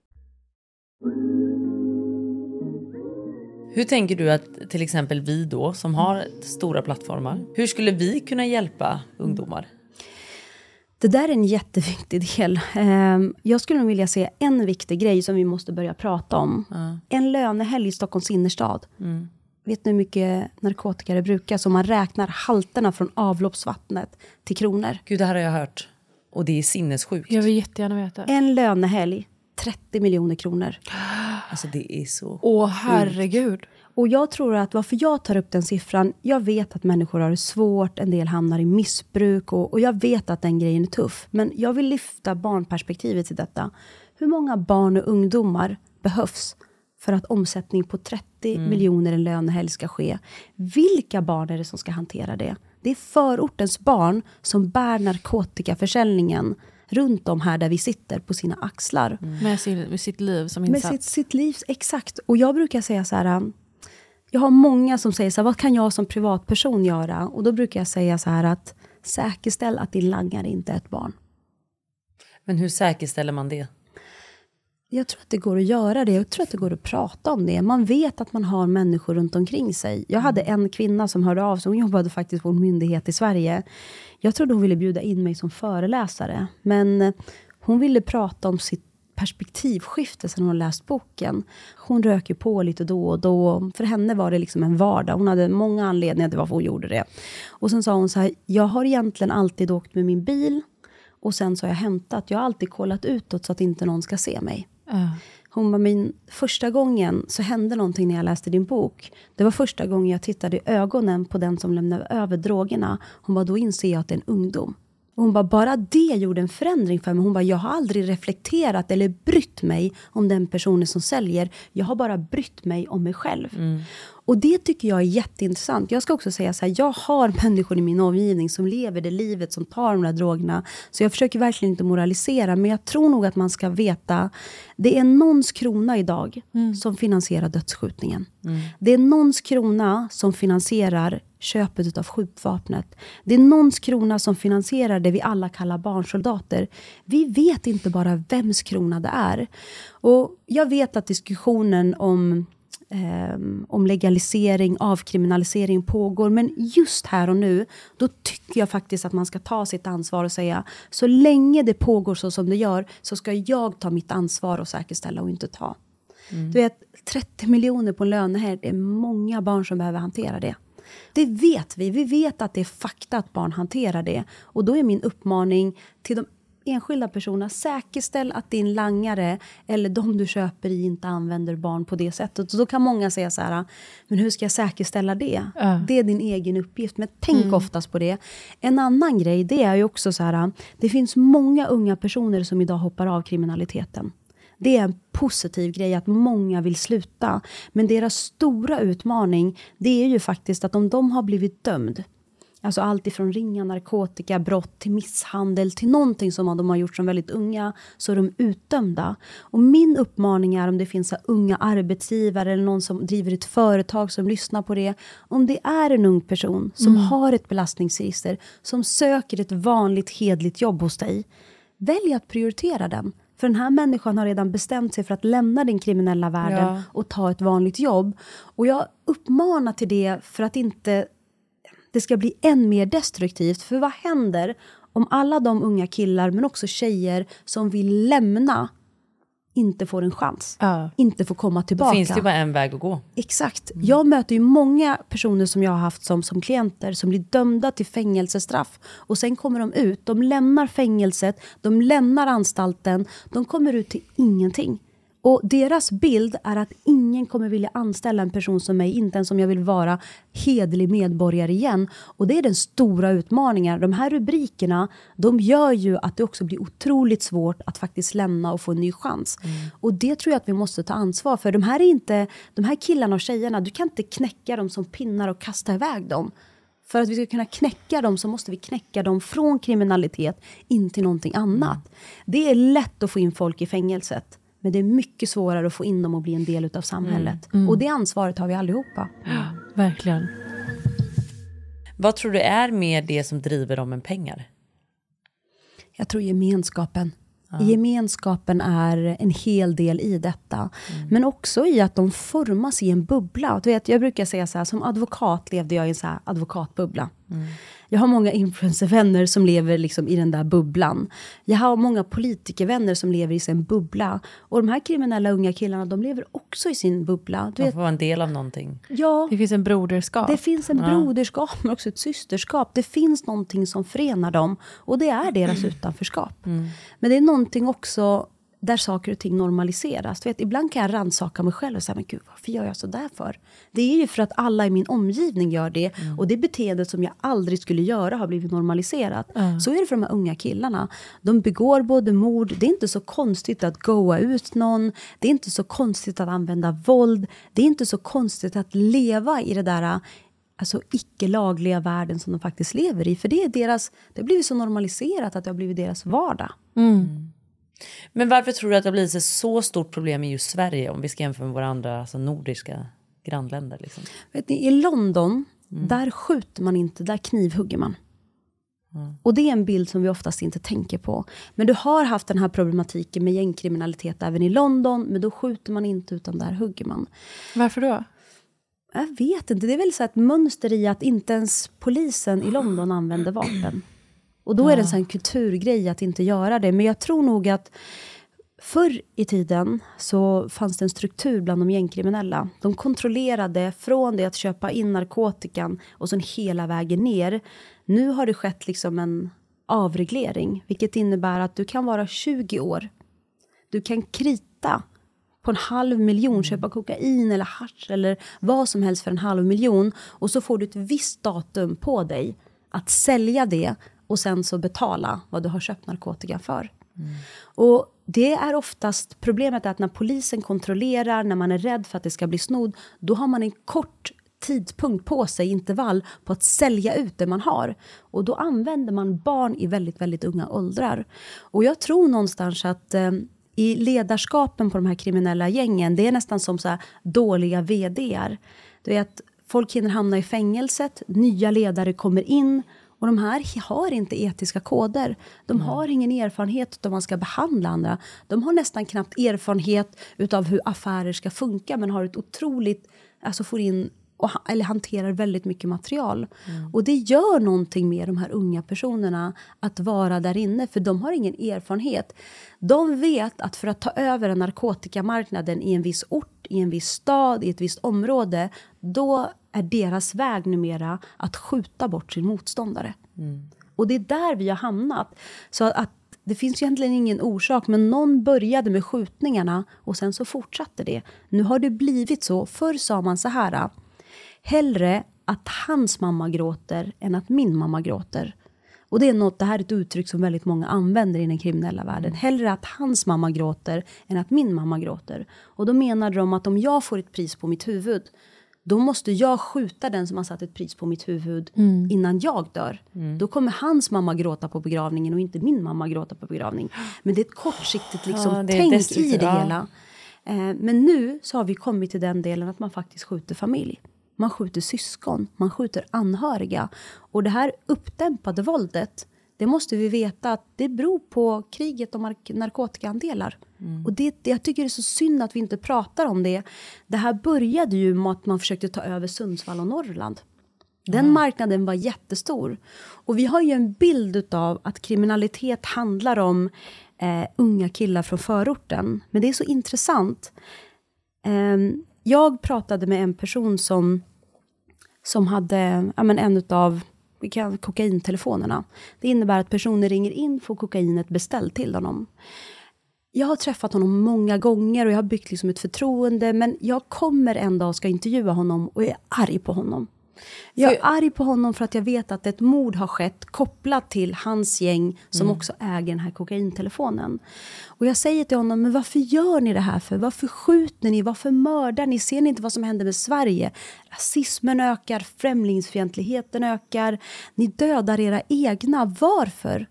Hur tänker du att till exempel vi då som har stora plattformar, hur skulle vi kunna hjälpa ungdomar? Det där är en jätteviktig del. Ehm, Jag skulle nog vilja se en viktig grej som vi måste börja prata om. En lönehelg i Stockholms innerstad. Mm. Vet ni hur mycket narkotika det brukas? Om man räknar halterna från avloppsvattnet till kronor. Gud, det här har jag hört. Och det är sinnessjukt. Jag vill jättegärna veta. En lönehelg, 30 miljoner kronor. Alltså det är så Åh herregud. Och jag tror att varför jag tar upp den siffran, jag vet att människor har det svårt, en del hamnar i missbruk och, och jag vet att den grejen är tuff. Men jag vill lyfta barnperspektivet till detta. Hur många barn och ungdomar behövs för att omsättning på 30 Mm. miljoner en lönehelg ska ske? Vilka barn är det som ska hantera det? Det är förortens barn som bär narkotikaförsäljningen runt om här där vi sitter på sina axlar. Med, sin, med sitt liv som Med insats. sitt, sitt liv, exakt. Och jag brukar säga så här, um, jag har många som säger så här, vad kan jag som privatperson göra? Och då brukar jag säga så här att säkerställ att din langare inte är ett barn. Men hur säkerställer man det? Jag tror att det går att göra det. Jag tror att det går att prata om det. Man vet att man har människor runt omkring sig. Jag hade en kvinna som hörde av sig. Hon jobbade faktiskt på en myndighet i Sverige. Jag trodde hon ville bjuda in mig som föreläsare. Men hon ville prata om sitt perspektivskifte sen hon läst boken. Hon röker på lite då och då. För henne var det liksom en vardag. Hon hade många anledningar till varför hon gjorde det. Och sen sa hon så här, jag har egentligen alltid åkt med min bil. Och sen så har jag hämtat. Jag har alltid kollat utåt så att inte någon ska se mig. Hon bara, min första gången så hände någonting när jag läste din bok. Det var första gången jag tittade i ögonen på den som lämnade över drogerna. Hon bara, då inser jag att det är en ungdom. Och hon bara, bara det gjorde en förändring för mig. Hon bara, jag har aldrig reflekterat eller brytt mig om den personen som säljer. Jag har bara brytt mig om mig själv. Och det tycker jag är jätteintressant. Jag ska också säga så här, jag har människor i min omgivning som lever det livet, som tar de där drogerna. Så jag försöker verkligen inte moralisera, men jag tror nog att man ska veta, det är någons krona idag som finansierar dödsskjutningen. Det är någons krona som finansierar köpet av skjutvapnet. Det är någons krona som finansierar det vi alla kallar barnsoldater. Vi vet inte bara vems krona det är. Och jag vet att diskussionen om ehm, om legalisering, avkriminalisering pågår. Men just här och nu, då tycker jag faktiskt att man ska ta sitt ansvar och säga, så länge det pågår så som det gör, så ska jag ta mitt ansvar och säkerställa och inte ta. Du vet, 30 miljoner på en lönehelg, det är många barn som behöver hantera det. Det vet vi. Vi vet att det är fakta att barn hanterar det. Och då är min uppmaning till de enskilda personerna, säkerställ att din langare eller de du köper i inte använder barn på det sättet. Och då kan många säga så här, men hur ska jag säkerställa det? Ja. Det är din egen uppgift, men tänk Mm. oftast på det. En annan grej, det är ju också så här, det finns många unga personer som idag hoppar av kriminaliteten. Det är en positiv grej att många vill sluta. Men deras stora utmaning, det är ju faktiskt att om de har blivit dömd Alltså allt ifrån ringa narkotikabrott till misshandel till någonting som de har gjort som väldigt unga, så är de utdömda. Och min uppmaning är om det finns unga arbetsgivare eller någon som driver ett företag som lyssnar på det. Om det är en ung person som Mm. har ett belastningsregister, som söker ett vanligt hedligt jobb hos dig. Välj att prioritera den. För den här människan har redan bestämt sig för att lämna den kriminella världen Ja. och ta ett vanligt jobb. Och jag uppmanar till det för att inte det ska bli än mer destruktivt. För vad händer om alla de unga killar, men också tjejer, som vill lämna inte får en chans? Inte får komma Då tillbaka. finns det bara en väg att gå. Exakt. Jag möter ju många personer som jag har haft som, som klienter som blir dömda till fängelsestraff och sen kommer de ut. De lämnar fängelset, de lämnar anstalten, de kommer ut till ingenting. Och deras bild är att ingen kommer vilja anställa en person som mig, inte ens om jag vill vara hedlig medborgare igen. Och det är den stora utmaningen. De här rubrikerna, de gör ju att det också blir otroligt svårt att faktiskt lämna och få en ny chans. Och det tror jag att vi måste ta ansvar för. De här, är inte, de här killarna och tjejerna, du kan inte knäcka dem som pinnar och kasta iväg dem. För att vi ska kunna knäcka dem så måste vi knäcka dem från kriminalitet in till någonting annat. Det är lätt att få in folk i fängelset. Men det är mycket svårare att få in dem och bli en del av samhället. Mm. Och det ansvaret har vi allihopa. Verkligen. Vad tror du är mer det som driver dem än pengar? Jag tror gemenskapen. Gemenskapen är en hel del i detta. Men också i att de formas i en bubbla. Du vet, jag brukar säga så här, som advokat levde jag i en så här advokatbubbla. Jag har många influencervänner som lever liksom i den där bubblan. Jag har många politikervänner som lever i sin bubbla. Och de här kriminella unga killarna, de lever också i sin bubbla. Du De vet, får vara en del av någonting. Ja. Det finns en broderskap. Det finns en Ja. broderskap, men också ett systerskap. Det finns någonting som förenar dem. Och det är deras utanförskap. Men det är någonting också där saker och ting normaliseras. Du vet, ibland kan jag rannsaka mig själv och säga, men gud, varför gör jag så där för? Det är ju för att alla i min omgivning gör det. Och det beteendet som jag aldrig skulle göra har blivit normaliserat. Ja. Så är det för de här unga killarna. De begår både mord, det är inte så konstigt att goa ut någon. Det är inte så konstigt att använda våld. Det är inte så konstigt att leva i det där alltså icke-lagliga världen som de faktiskt lever i. För det är deras, det har blivit så normaliserat att det har blivit deras vardag. Men varför tror du att det har blivit ett så stort problem i just Sverige om vi ska jämföra med våra andra alltså nordiska grannländer? Liksom? Vet ni, I London, där skjuter man inte, där knivhugger man. Och det är en bild som vi oftast inte tänker på. Men du har haft den här problematiken med gängkriminalitet även i London, men då skjuter man inte utan där hugger man. Varför då? Jag vet inte, det är väl så ett mönster i att inte ens polisen i London använder vapen. Och då är det en sån kulturgrej att inte göra det. Men jag tror nog att förr i tiden så fanns det en struktur bland de gängkriminella. De kontrollerade från det att köpa in narkotikan och sen hela vägen ner. Nu har det skett liksom en avreglering, vilket innebär att du kan vara 20 år. Du kan krita på en halv miljon, köpa kokain eller hasch eller vad som helst för en halv miljon. Och så får du ett visst datum på dig att sälja det och sen så betala vad du har köpt narkotika för. Och det är oftast, problemet är att när polisen kontrollerar, när man är rädd för att det ska bli snodd, då har man en kort tidpunkt på sig, intervall, på att sälja ut det man har. Och då använder man barn i väldigt, väldigt unga åldrar. Och jag tror någonstans att eh, i ledarskapen på de här kriminella gängen, det är nästan som så dåliga vdar. Du vet, folk hinner hamna i fängelset, nya ledare kommer in och de här har inte etiska koder. De har ingen erfarenhet av man ska behandla andra. De har nästan knappt erfarenhet utav hur affärer ska funka men har ett otroligt, alltså får in och, eller hanterar väldigt mycket material. Och det gör någonting med de här unga personerna att vara där inne, för de har ingen erfarenhet. De vet att för att ta över en narkotikamarknaden i en viss ort, i en viss stad, i ett visst område, då är deras väg numera att skjuta bort sin motståndare. Och det är där vi har hamnat. Så att det finns egentligen ingen orsak, men någon började med skjutningarna och sen så fortsatte det. Nu har det blivit så. Förr sa man så här. Hellre att hans mamma gråter än att min mamma gråter. Och det är något, det här är ett uttryck som väldigt många använder i den kriminella världen. Hellre att hans mamma gråter än att min mamma gråter. Och då menade de att om jag får ett pris på mitt huvud, då måste jag skjuta den som har satt ett pris på mitt huvud Mm. innan jag dör. Då kommer hans mamma gråta på begravningen och inte min mamma gråta på begravning. Men det är ett kortsiktigt liksom, Ja, det är tänk i det hela. Eh, men nu så har vi kommit till den delen att man faktiskt skjuter familj. Man skjuter syskon, man skjuter anhöriga. Och det här uppdämpade våldet, det måste vi veta att det beror på kriget nark- narkotikaandelar. Och det, det, jag tycker det är så synd att vi inte pratar om det. Det här började ju med att man försökte ta över Sundsvall och Norrland. Den marknaden var jättestor. Och vi har ju en bild av att kriminalitet handlar om eh, unga killar från förorten. Men det är så intressant. Ehm, jag pratade med en person som, som hade ja, men en av vi kan, kokaintelefonerna. Det innebär att personer ringer in, får kokainet beställt till honom. Jag har träffat honom många gånger och jag har byggt liksom ett förtroende, men jag kommer en dag och ska intervjua honom och är arg på honom. Jag är arg på honom för att jag vet att ett mord har skett kopplat till hans gäng som Mm. också äger den här kokaintelefonen. Och jag säger till honom, men varför gör ni det här för? Varför skjuter ni? Varför mördar ni? Ser ni inte vad som händer med Sverige? Rasismen ökar, främlingsfientligheten ökar. Ni dödar era egna. Varför?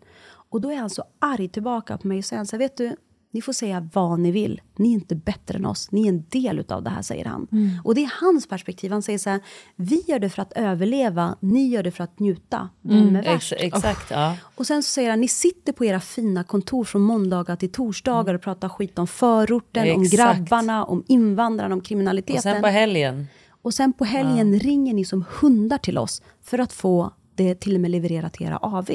Och då är han så arg tillbaka på mig och säger han så här, vet du, ni får säga vad ni vill. Ni är inte bättre än oss. Ni är en del utav det här, säger han. Mm. Och det är hans perspektiv. Han säger så här, vi gör det för att överleva, ni gör det för att njuta. Vem Mm, är värst? ex- exakt, ja. Och sen så säger han, ni sitter på era fina kontor från måndagar till torsdagar och pratar skit om förorten, om Exakt. grabbarna, om invandrarna, om kriminaliteten. Och sen på helgen. Och sen på helgen ringer ni som hundar till oss för att få det till och med levererat till era AV.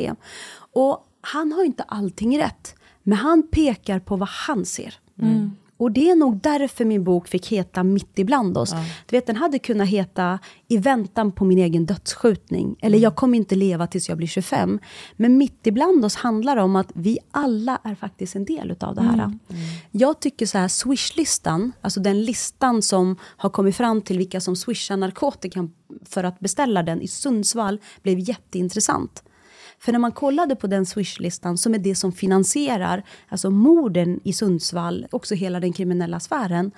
Och han har inte allting rätt, men han pekar på vad han ser. Mm. Och det är nog därför min bok fick heta Mitt ibland oss. Du vet, den hade kunnat heta I väntan på min egen dödsskjutning. Eller Jag kommer inte leva tills jag blir 25. Men Mitt ibland oss handlar om att vi alla är faktiskt en del utav det här. Mm. Jag tycker så här, Swish-listan, alltså den listan som har kommit fram till vilka som swishar narkotikan för att beställa den i Sundsvall, blev jätteintressant. För när man kollade på den Swish-listan, som är det som finansierar alltså morden i Sundsvall, också hela den kriminella sfären,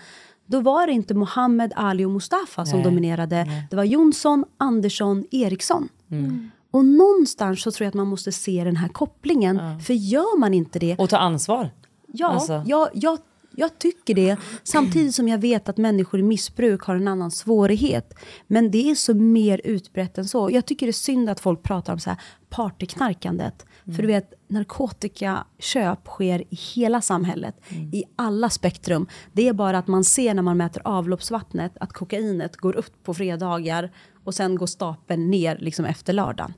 då var det inte Mohammed, Ali och Mustafa som Nej, dominerade. Det var Jonsson, Andersson, Eriksson. Mm. Och någonstans så tror jag att man måste se den här kopplingen. För gör man inte det... Och ta ansvar. Ja, Alltså. jag, jag, jag tycker det. Samtidigt som jag vet att människor i missbruk har en annan svårighet. Men det är så mer utbrett än så. Jag tycker det är synd att folk pratar om så här partyknarkandet. För du vet, narkotikaköp sker i hela samhället. I alla spektrum. Det är bara att man ser när man mäter avloppsvattnet att kokainet går upp på fredagar och sen går stapeln ner liksom efter lördagen.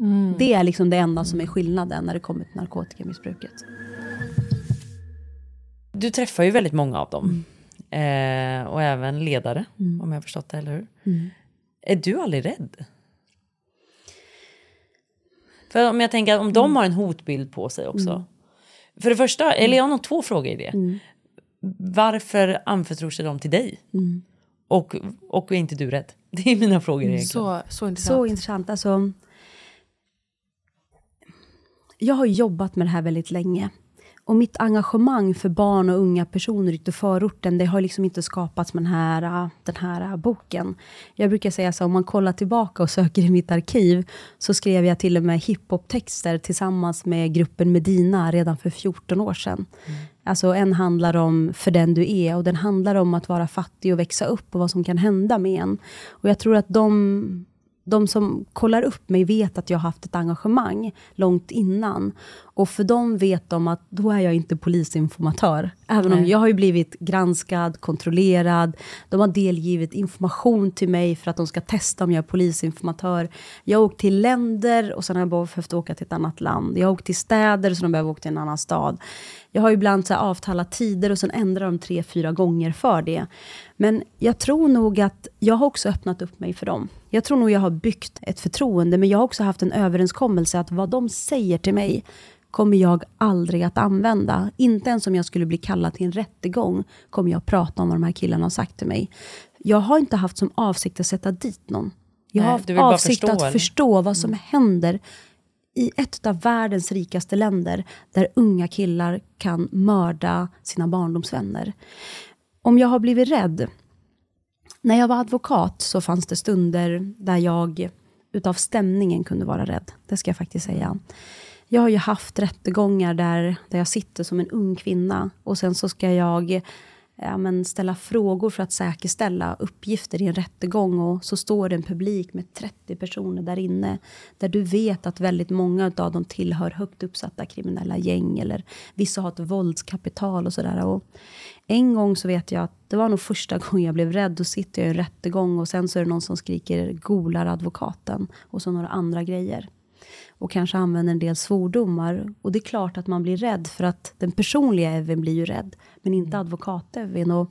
Mm. Det är liksom det enda som är skillnaden när det kommer till narkotikamissbruket. Du träffar ju väldigt många av dem. Eh, och även ledare, om jag har förstått det, eller hur? Mm. Är du aldrig rädd? För om jag tänker om de har en hotbild på sig också. Mm. För det första, eller jag har nog två frågor i det. Varför anförtror sig de till dig? Mm. Och, och är inte du rädd? Det är mina frågor egentligen. Så, så intressant. Så intressant. Alltså, jag har jobbat med det här väldigt länge. Och mitt engagemang för barn och unga personer ute i förorten, det har liksom inte skapats med den här, den här boken. Jag brukar säga så, om man kollar tillbaka och söker i mitt arkiv, så skrev jag till och med hiphop-texter tillsammans med gruppen Medina redan för 14 år sedan. Alltså en handlar om för den du är och den handlar om att vara fattig och växa upp och vad som kan hända med en. Och jag tror att de de som kollar upp mig vet att jag har haft ett engagemang långt innan. Och för dem vet de att då är jag inte polisinformatör. Även om Nej. jag har blivit granskad, kontrollerad. De har delgivit information till mig för att de ska testa om jag är polisinformatör. Jag har åkt till länder och sen har jag behövt åka till ett annat land. Jag har åkt till städer har jag behövt åka till en annan stad. Jag har ibland så avtalat tider och sen ändrar de tre, fyra gånger för det. Men jag tror nog att jag har också öppnat upp mig för dem. Jag tror nog jag har byggt ett förtroende, men jag har också haft en överenskommelse att vad de säger till mig kommer jag aldrig att använda. Inte ens om jag skulle bli kallad till en rättegång kommer jag prata om vad de här killarna har sagt till mig. Jag har inte haft som avsikt att sätta dit någon. Jag har haft avsikt förstå, att eller? förstå vad som händer i ett av världens rikaste länder där unga killar kan mörda sina barndomsvänner. Om jag har blivit rädd? När jag var advokat så fanns det stunder där jag utav stämningen kunde vara rädd. Det ska jag faktiskt säga. Jag har ju haft rättegångar där, där jag sitter som en ung kvinna och sen så ska jag ja, men ställa frågor för att säkerställa uppgifter i en rättegång och så står det en publik med 30 personer där inne där du vet att väldigt många av dem tillhör högt uppsatta kriminella gäng eller vissa har ett våldskapital och sådär. En gång så vet jag att det var nog första gången jag blev rädd. Då sitter jag i en rättegång och sen så är det någon som skriker golar advokaten och så några andra grejer och kanske använder en del svordomar. Och det är klart att man blir rädd för att den personliga Evin blir ju rädd, men inte advokat-Evin. Och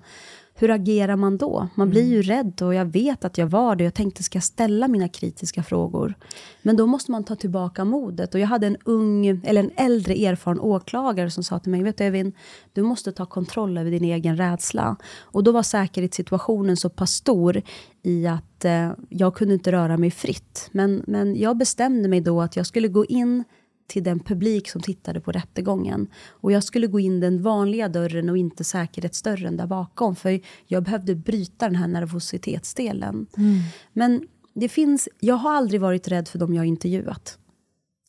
hur agerar man då? Man blir ju rädd och jag vet att jag var det. Jag tänkte, ska jag ställa mina kritiska frågor? Men då måste man ta tillbaka modet. Och jag hade en ung, eller en äldre erfaren åklagare som sa till mig, vet du Evin, du måste ta kontroll över din egen rädsla. Och då var säkerhetssituationen så pass stor i att eh, jag kunde inte röra mig fritt. Men, men jag bestämde mig då att jag skulle gå in till den publik som tittade på rättegången. Och jag skulle gå in den vanliga dörren och inte säkerhetsdörren där bakom. För jag behövde bryta den här nervositetsdelen. Mm. Men det finns, jag har aldrig varit rädd för dem jag intervjuat.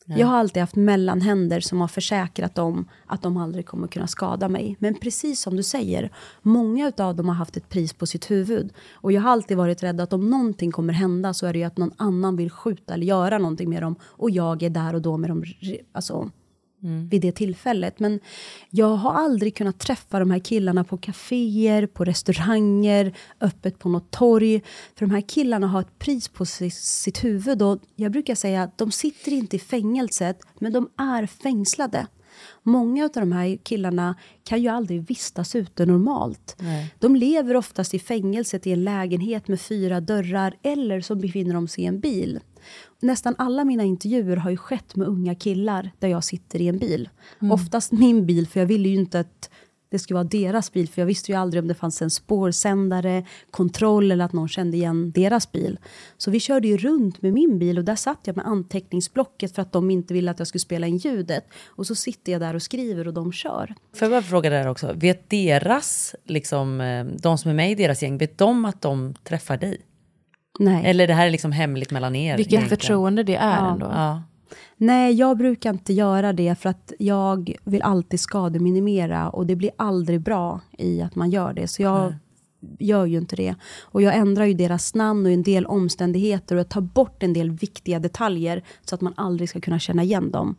Nej. Jag har alltid haft mellanhänder som har försäkrat dem att de aldrig kommer kunna skada mig. Men precis som du säger, många av dem har haft ett pris på sitt huvud. Och jag har alltid varit rädd att om någonting kommer hända så är det ju att någon annan vill skjuta eller göra någonting med dem. Och jag är där och då med dem alltså, vid det tillfället. Men jag har aldrig kunnat träffa de här killarna på kaféer, på restauranger, öppet på något torg. För de här killarna har ett pris på si- sitt huvud och jag brukar säga att de sitter inte i fängelset, men de är fängslade. Många av de här killarna kan ju aldrig vistas ute normalt. Nej. De lever oftast i fängelset i en lägenhet med fyra dörrar eller så befinner de sig i en bil. Nästan alla mina intervjuer har ju skett med unga killar där jag sitter i en bil. Mm. Oftast min bil, för jag ville ju inte att det skulle vara deras bil, för jag visste ju aldrig om det fanns en spårsändare, kontroll eller att någon kände igen deras bil. Så vi körde ju runt med min bil och där satt jag med anteckningsblocket för att de inte ville att jag skulle spela in ljudet. Och så sitter jag där och skriver och de kör. Får jag bara fråga där också, vet deras, liksom, eh, de som är med i deras gäng, vet de att de träffar dig? Nej. Eller det här är liksom hemligt mellan er? Vilket egentligen? förtroende det är Ja. ändå. Ja. Nej, jag brukar inte göra det för att jag vill alltid skademinimera och det blir aldrig bra i att man gör det. Så jag gör ju inte det. Och jag ändrar ju deras namn och en del omständigheter och jag tar bort en del viktiga detaljer så att man aldrig ska kunna känna igen dem.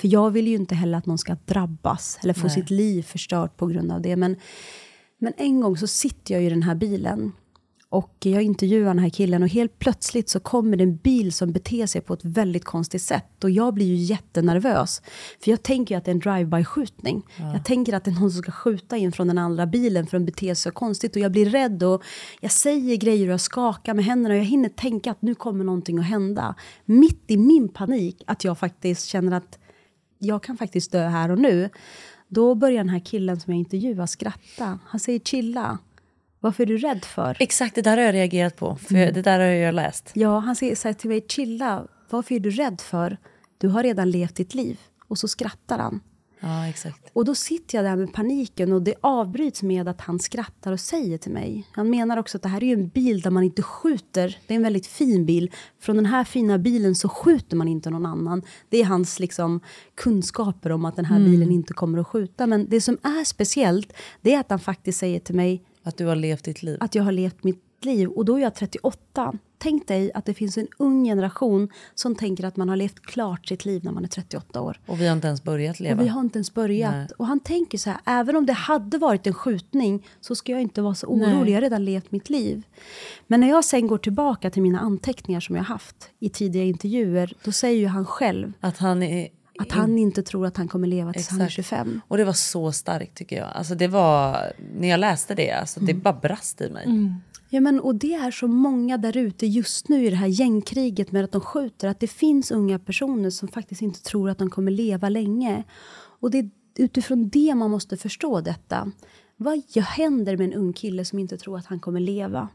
För jag vill ju inte heller att någon ska drabbas eller få Nej. sitt liv förstört på grund av det. Men, men en gång så sitter jag i den här bilen och jag intervjuar den här killen och helt plötsligt så kommer det en bil som beter sig på ett väldigt konstigt sätt. Och jag blir ju jättenervös. För jag tänker ju att det är en drive-by-skjutning. Jag tänker att det är någon som ska skjuta in från den andra bilen för den beter sig så konstigt. Och jag blir rädd och jag säger grejer och jag skakar med händerna. Och jag hinner tänka att nu kommer någonting att hända. Mitt i min panik, att jag faktiskt känner att jag kan faktiskt dö här och nu. Då börjar den här killen som jag intervjuar skratta. Han säger chilla. Varför är du rädd för? Exakt, det där har jag reagerat på. För Mm. Det där har jag läst. Ja, han säger till mig, chilla, varför är du rädd för? Du har redan levt ditt liv. Och så skrattar han. Ja, exakt. Och då sitter jag där med paniken och det avbryts med att han skrattar och säger till mig. Han menar också att det här är ju en bil där man inte skjuter. Det är en väldigt fin bil. Från den här fina bilen så skjuter man inte någon annan. Det är hans liksom, kunskaper om att den här Mm. bilen inte kommer att skjuta. Men det som är speciellt, det är att han faktiskt säger till mig Att du har levt ditt liv. att jag har levt mitt liv och då är jag 38. Tänk dig att det finns en ung generation som tänker att man har levt klart sitt liv när man är 38 år. Och vi har inte ens börjat leva. Och vi har inte ens börjat. Nej. Och han tänker så här, även om det hade varit en skjutning så ska jag inte vara så Nej. orolig, jag har redan levt mitt liv. Men när jag sen går tillbaka till mina anteckningar som jag haft i tidiga intervjuer, då säger ju han själv Att han är... att han inte tror att han kommer leva tills han är Exakt. 25. Och det var så starkt tycker jag. Alltså det var, när jag läste det, alltså det bara brast i mig. Ja, men, och det är så många där ute just nu i det här gängkriget med att de skjuter, att det finns unga personer som faktiskt inte tror att de kommer leva länge. Och det är utifrån det man måste förstå detta. Vad händer med en ung kille som inte tror att han kommer leva?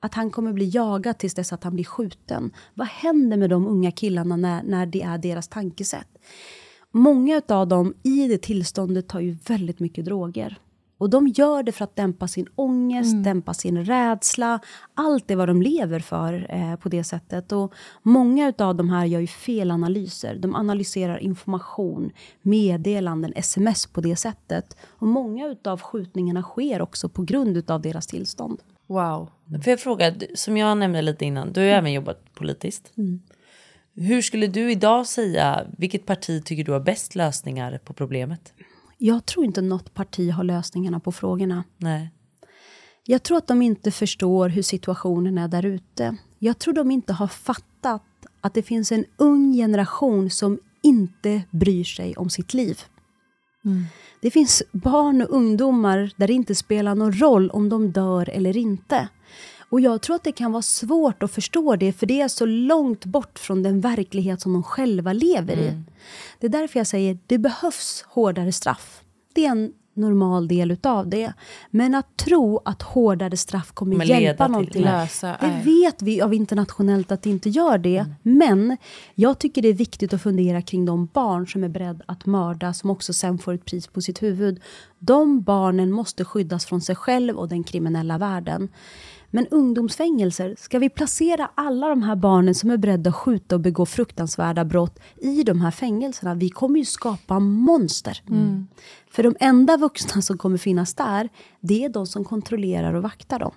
Att han kommer bli jagad tills dess att han blir skjuten. Vad händer med de unga killarna när, när det är deras tankesätt? Många av dem i det tillståndet tar ju väldigt mycket droger. Och de gör det för att dämpa sin ångest, Mm. dämpa sin rädsla. Allt är vad de lever för eh, på det sättet. Och många av de här gör ju felanalyser. De analyserar information, meddelanden, sms på det sättet. Och många av skjutningarna sker också på grund av deras tillstånd. Wow. Får jag fråga, som jag nämnde lite innan, du har ju även jobbat politiskt. Mm. Hur skulle du idag säga, vilket parti tycker du har bäst lösningar på problemet? Jag tror inte något parti har lösningarna på frågorna. Nej. Jag tror att de inte förstår hur situationen är där ute. Jag tror de inte har fattat att det finns en ung generation som inte bryr sig om sitt liv. Det finns barn och ungdomar där det inte spelar någon roll om de dör eller inte. Och jag tror att det kan vara svårt att förstå det, för det är så långt bort från den verklighet som de själva lever i. Det är därför jag säger, det behövs hårdare straff. Det är en normal del utav det. Men att tro att hårdare straff kommer leda hjälpa någonting, Lösa, det vet vi av internationellt att det inte gör det. Men jag tycker det är viktigt att fundera kring de barn som är beredda att mörda, som också sen får ett pris på sitt huvud. De barnen måste skyddas från sig själv och den kriminella världen. Men ungdomsfängelser, ska vi placera alla de här barnen som är beredda att skjuta och begå fruktansvärda brott i de här fängelserna? Vi kommer ju skapa monster. Mm. För de enda vuxna som kommer finnas där, det är de som kontrollerar och vaktar dem.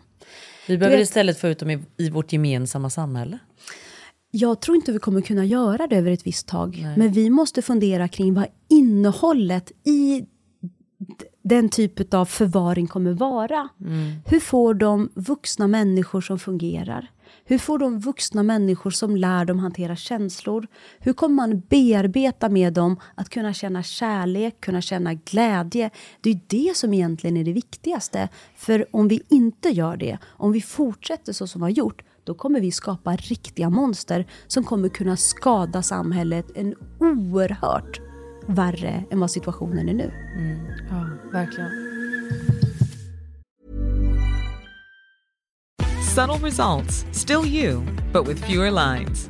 Vi behöver vet- istället få ut dem i, i vårt gemensamma samhälle. Jag tror inte vi kommer kunna göra det över ett visst tag. Men vi måste fundera kring vad innehållet i den typ av förvaring kommer vara. Hur får de vuxna människor som fungerar? Hur får de vuxna människor som lär dem hantera känslor? Hur kommer man bearbeta med dem att kunna känna kärlek, kunna känna glädje? Det är det som egentligen är det viktigaste. För om vi inte gör det, om vi fortsätter så som vi har gjort, då kommer vi skapa riktiga monster som kommer kunna skada samhället en oerhört värre än vad situationen är nu. Ja, verkligen. Subtle results, still you, but with fewer lines.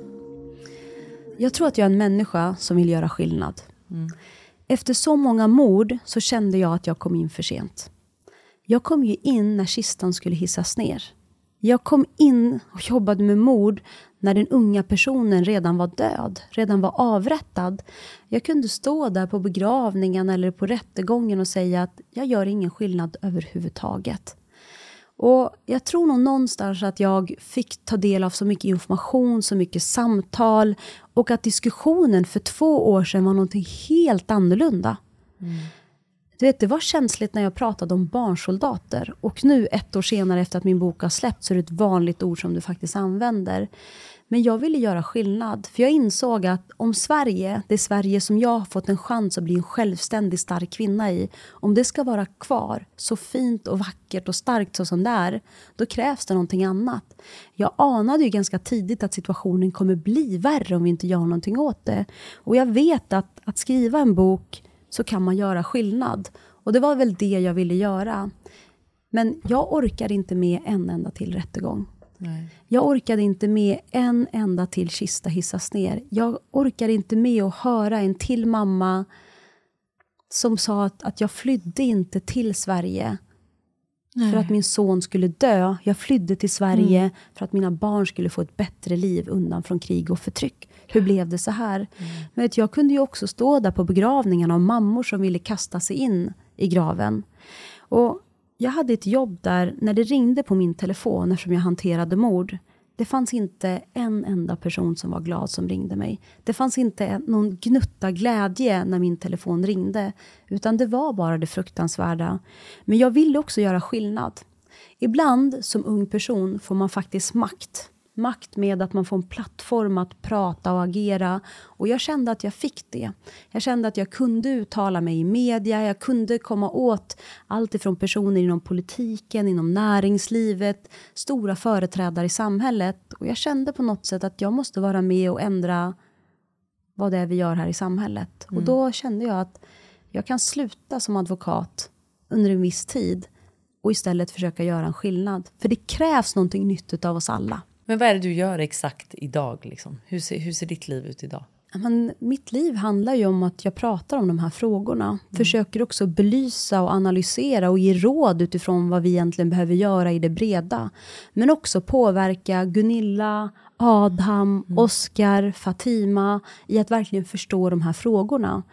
Jag tror att jag är en människa som vill göra skillnad. Efter så många mord så kände jag att jag kom in för sent. Jag kom ju in när kistan skulle hissas ner. Jag kom in och jobbade med mord när den unga personen redan var död, redan var avrättad. Jag kunde stå där på begravningen eller på rättegången och säga att jag gör ingen skillnad överhuvudtaget. Och jag tror nog någonstans att jag fick ta del av så mycket information, så mycket samtal och att diskussionen för två år sedan var någonting helt annorlunda. Mm. Du vet, det var känsligt när jag pratade om barnsoldater och nu ett år senare efter att min bok har släppts så är det ett vanligt ord som du faktiskt använder. Men jag ville göra skillnad, för jag insåg att om Sverige, det Sverige som jag har fått en chans att bli en självständig stark kvinna i, om det ska vara kvar så fint och vackert och starkt så som det är, då krävs det någonting annat. Jag anade ju ganska tidigt att situationen kommer bli värre om vi inte gör någonting åt det. Och jag vet att, att skriva en bok så kan man göra skillnad. Och det var väl det jag ville göra. Men jag orkade inte med en enda till rättegång. Nej. Jag orkade inte med en enda till kista hissas ner. Jag orkade inte med att höra en till mamma som sa att, att jag flydde inte till Sverige Nej. för att min son skulle dö. Jag flydde till Sverige Mm. för att mina barn skulle få ett bättre liv undan från krig och förtryck. Hur blev det så här? Men vet, jag kunde ju också stå där på begravningarna och mammor som ville kasta sig in i graven. Och jag hade ett jobb där, när det ringde på min telefon eftersom jag hanterade mord, det fanns inte en enda person som var glad som ringde mig. Det fanns inte någon gnutta glädje när min telefon ringde, utan det var bara det fruktansvärda. Men jag ville också göra skillnad. Ibland som ung person får man faktiskt makt. Makt med att man får en plattform att prata och agera. Och jag kände att jag fick det. Jag kände att jag kunde uttala mig i media, jag kunde komma åt allt ifrån personer inom politiken, inom näringslivet, stora företrädare i samhället. Och jag kände på något sätt att jag måste vara med och ändra vad det är vi gör här i samhället. Och Mm. då kände jag att jag kan sluta som advokat under en viss tid och istället försöka göra en skillnad. För det krävs någonting nytt av oss alla. Men vad är det du gör exakt idag? Liksom? Hur, ser, hur ser ditt liv ut idag? Men mitt liv handlar ju om att jag pratar om de här frågorna. Försöker också belysa och analysera och ge råd utifrån vad vi egentligen behöver göra i det breda. Men också påverka Gunilla, Adam, Oskar, Fatima i att verkligen förstå de här frågorna.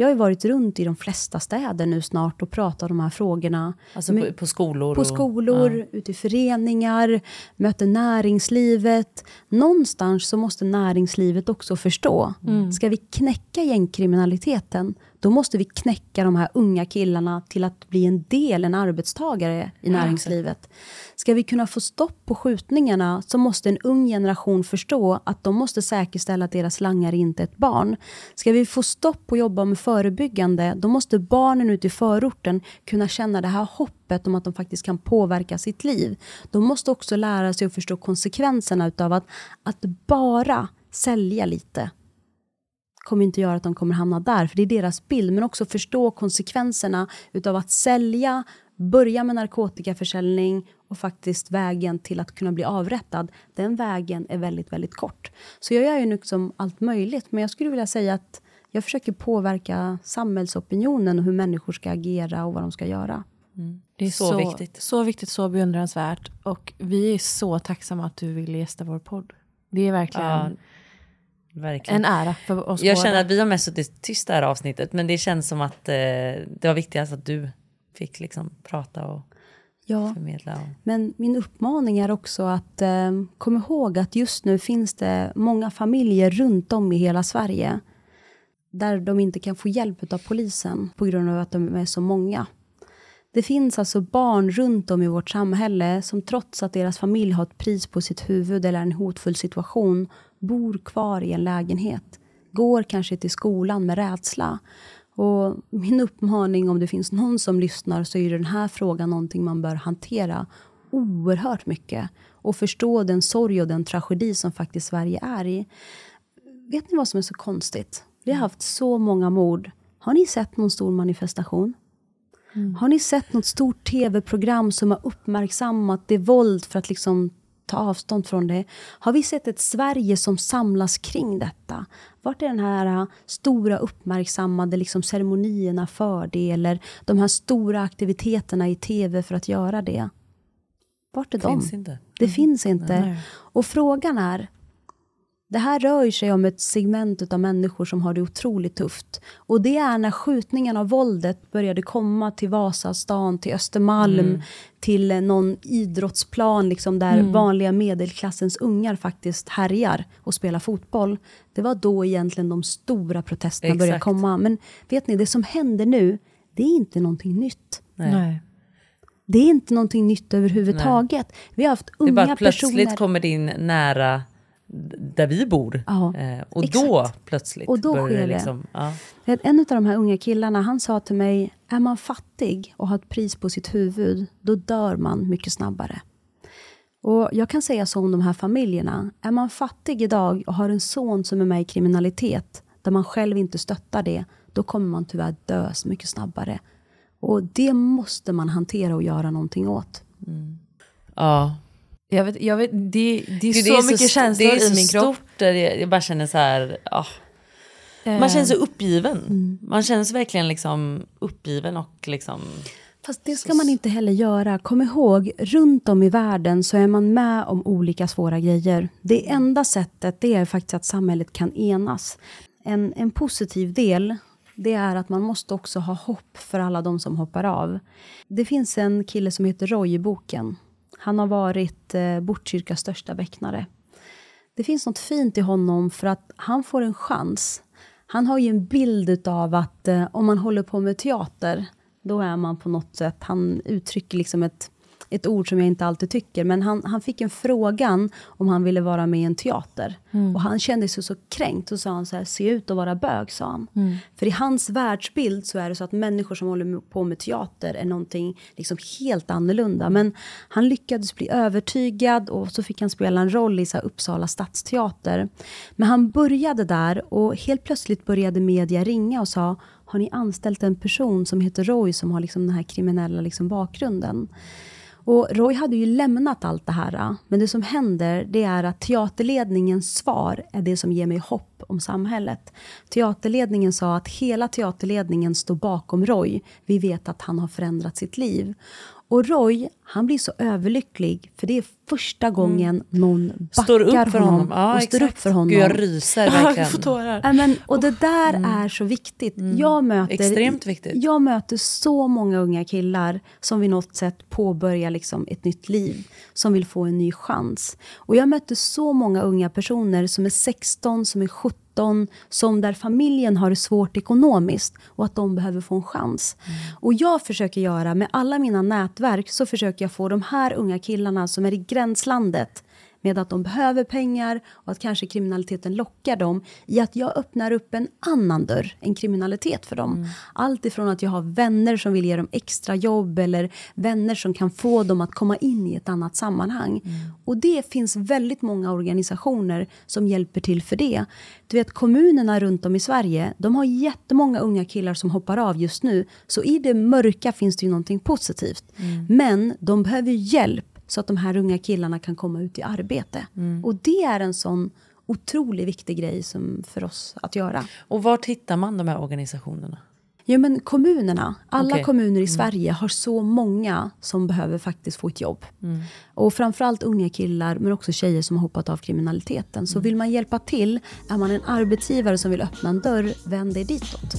Jag har ju varit runt i de flesta städer nu snart och pratat om de här frågorna. Alltså på, på skolor? på och- skolor, ja. ute i föreningar, möter näringslivet. Någonstans så måste näringslivet också förstå. Mm. Ska vi knäcka gängkriminaliteten, då måste vi knäcka de här unga killarna till att bli en del, en arbetstagare i näringslivet. Ska vi kunna få stopp på skjutningarna så måste en ung generation förstå att de måste säkerställa att deras langare inte är ett barn. Ska vi få stopp på att jobba med förebyggande, då måste barnen ute i förorten kunna känna det här hoppet om att de faktiskt kan påverka sitt liv. De måste också lära sig att förstå konsekvenserna utav att, att bara sälja lite kommer inte göra att de kommer hamna där, för det är deras bild, men också förstå konsekvenserna utav att sälja, börja med narkotikaförsäljning och faktiskt vägen till att kunna bli avrättad, den vägen är väldigt, väldigt kort. Så jag gör ju liksom allt möjligt, men jag skulle vilja säga att jag försöker påverka samhällsopinionen och hur människor ska agera och vad de ska göra. Det är Så så, viktigt. Så viktigt, så beundransvärt. Och vi är så tacksamma att du ville gästa vår podd. Det är verkligen Ja, verkligen. en ära för oss Jag båda. känner att vi har mest suttit tysta det här avsnittet, men det känns som att eh, det var viktigast att du fick liksom prata och Ja. förmedla. Och... Men min uppmaning är också att eh, kom ihåg att just nu finns det många familjer runt om i hela Sverige där de inte kan få hjälp av polisen på grund av att de är så många. Det finns alltså barn runt om i vårt samhälle som trots att deras familj har ett pris på sitt huvud eller en hotfull situation bor kvar i en lägenhet. Går kanske till skolan med rädsla. Och min uppmaning om det finns någon som lyssnar så är den här frågan någonting man bör hantera oerhört mycket och förstå den sorg och den tragedi som faktiskt Sverige är i. Vet ni vad som är så konstigt? Vi har haft så många mord. Har ni sett någon stor manifestation? Har ni sett något stort tv-program som har uppmärksammat det våld för att liksom ta avstånd från det? Har vi sett ett Sverige som samlas kring detta? Vart är den här äh, stora uppmärksammade liksom ceremonierna för det? Eller de här stora aktiviteterna i tv för att göra det? Vart är Finns de? inte. Det finns inte. Nej. Och frågan är, det här rör sig om ett segment av människor som har det otroligt tufft. Och det är när skjutningarna och våldet började komma till Vasastan, till Östermalm, Mm. till eh, någon idrottsplan liksom, där Mm. vanliga medelklassens ungar faktiskt härjar och spelar fotboll. Det var då egentligen de stora protesterna började Exakt. komma. Men vet ni, det som händer nu, det är inte någonting nytt. Nej. Nej. Det är inte någonting nytt överhuvudtaget. Vi har haft Det är unga bara att plötsligt personer... kommer det in nära där vi bor. Ja, eh, och exakt. då plötsligt Och då sker det liksom... Ja. En av de här unga killarna, han sa till mig, är man fattig och har ett pris på sitt huvud, då dör man mycket snabbare. Och jag kan säga så om de här familjerna. Är man fattig idag och har en son som är med i kriminalitet, där man själv inte stöttar det, då kommer man tyvärr dö mycket snabbare. Och det måste man hantera och göra någonting åt. Ja. Jag vet, jag vet, det, det är Gud, så mycket känslor det är i så min kropp. Stort där jag, jag bara känner så här, ja. Eh. Man känner sig uppgiven. Man känner sig verkligen liksom uppgiven och liksom... Fast det ska man inte heller göra. Kom ihåg, runt om i världen så är man med om olika svåra grejer. Det enda sättet det är faktiskt att samhället kan enas. En, en positiv del det är att man måste också ha hopp för alla de som hoppar av. Det finns en kille som heter Roy i boken. Han har varit eh, Botkyrkas största väcknare. Det finns något fint i honom för att han får en chans. Han har ju en bild av att eh, om man håller på med teater, då är man på något sätt, han uttrycker liksom ett, ett ord som jag inte alltid tycker, men han, han fick en frågan om han ville vara med i en teater. Mm. Och han kände sig så kränkt och sa han så här, se ut att vara bög, sa han. Mm. För i hans världsbild så är det så att människor som håller på med teater är någonting liksom helt annorlunda. Men han lyckades bli övertygad och så fick han spela en roll i så Uppsala stadsteater. Men han började där och helt plötsligt började media ringa och sa har ni anställt en person som heter Roy som har liksom den här kriminella liksom bakgrunden? Och Roy hade ju lämnat allt det här. Men det som händer det är att teaterledningens svar är det som ger mig hopp om samhället. Teaterledningen sa att hela teaterledningen står bakom Roy. Vi vet att han har förändrat sitt liv. Och Roy, han blir så överlycklig för det är första gången någon backar Står upp för honom, honom. Ja, och står exakt. upp för honom. Gud, jag ryser verkligen. Jag men, och det där är så viktigt. Jag möter, Extremt viktigt. Jag möter så många unga killar som vid något sätt påbörjar liksom ett nytt liv, som vill få en ny chans. Och jag möter så många unga personer som är 16, som är 17, som där familjen har det svårt ekonomiskt och att de behöver få en chans. Och jag försöker göra, med alla mina nätverk, så försöker jag få de här unga killarna som är i gränslandet med att de behöver pengar och att kanske kriminaliteten lockar dem i att jag öppnar upp en annan dörr än kriminalitet för dem. Allt ifrån att jag har vänner som vill ge dem extra jobb eller vänner som kan få dem att komma in i ett annat sammanhang. Och det finns väldigt många organisationer som hjälper till för det. Du vet kommunerna runt om i Sverige, de har jättemånga unga killar som hoppar av just nu. Så i det mörka finns det ju någonting positivt. Men de behöver hjälp så att de här unga killarna kan komma ut i arbete. Och det är en sån otroligt viktig grej som för oss att göra. Och var hittar man de här organisationerna? Ja, men kommunerna, alla Okej. kommuner i Mm. Sverige har så många som behöver faktiskt få ett jobb. Mm. Och framförallt unga killar, men också tjejer som har hoppat av kriminaliteten. Så vill man hjälpa till, är man en arbetsgivare som vill öppna en dörr, vänd dig ditåt.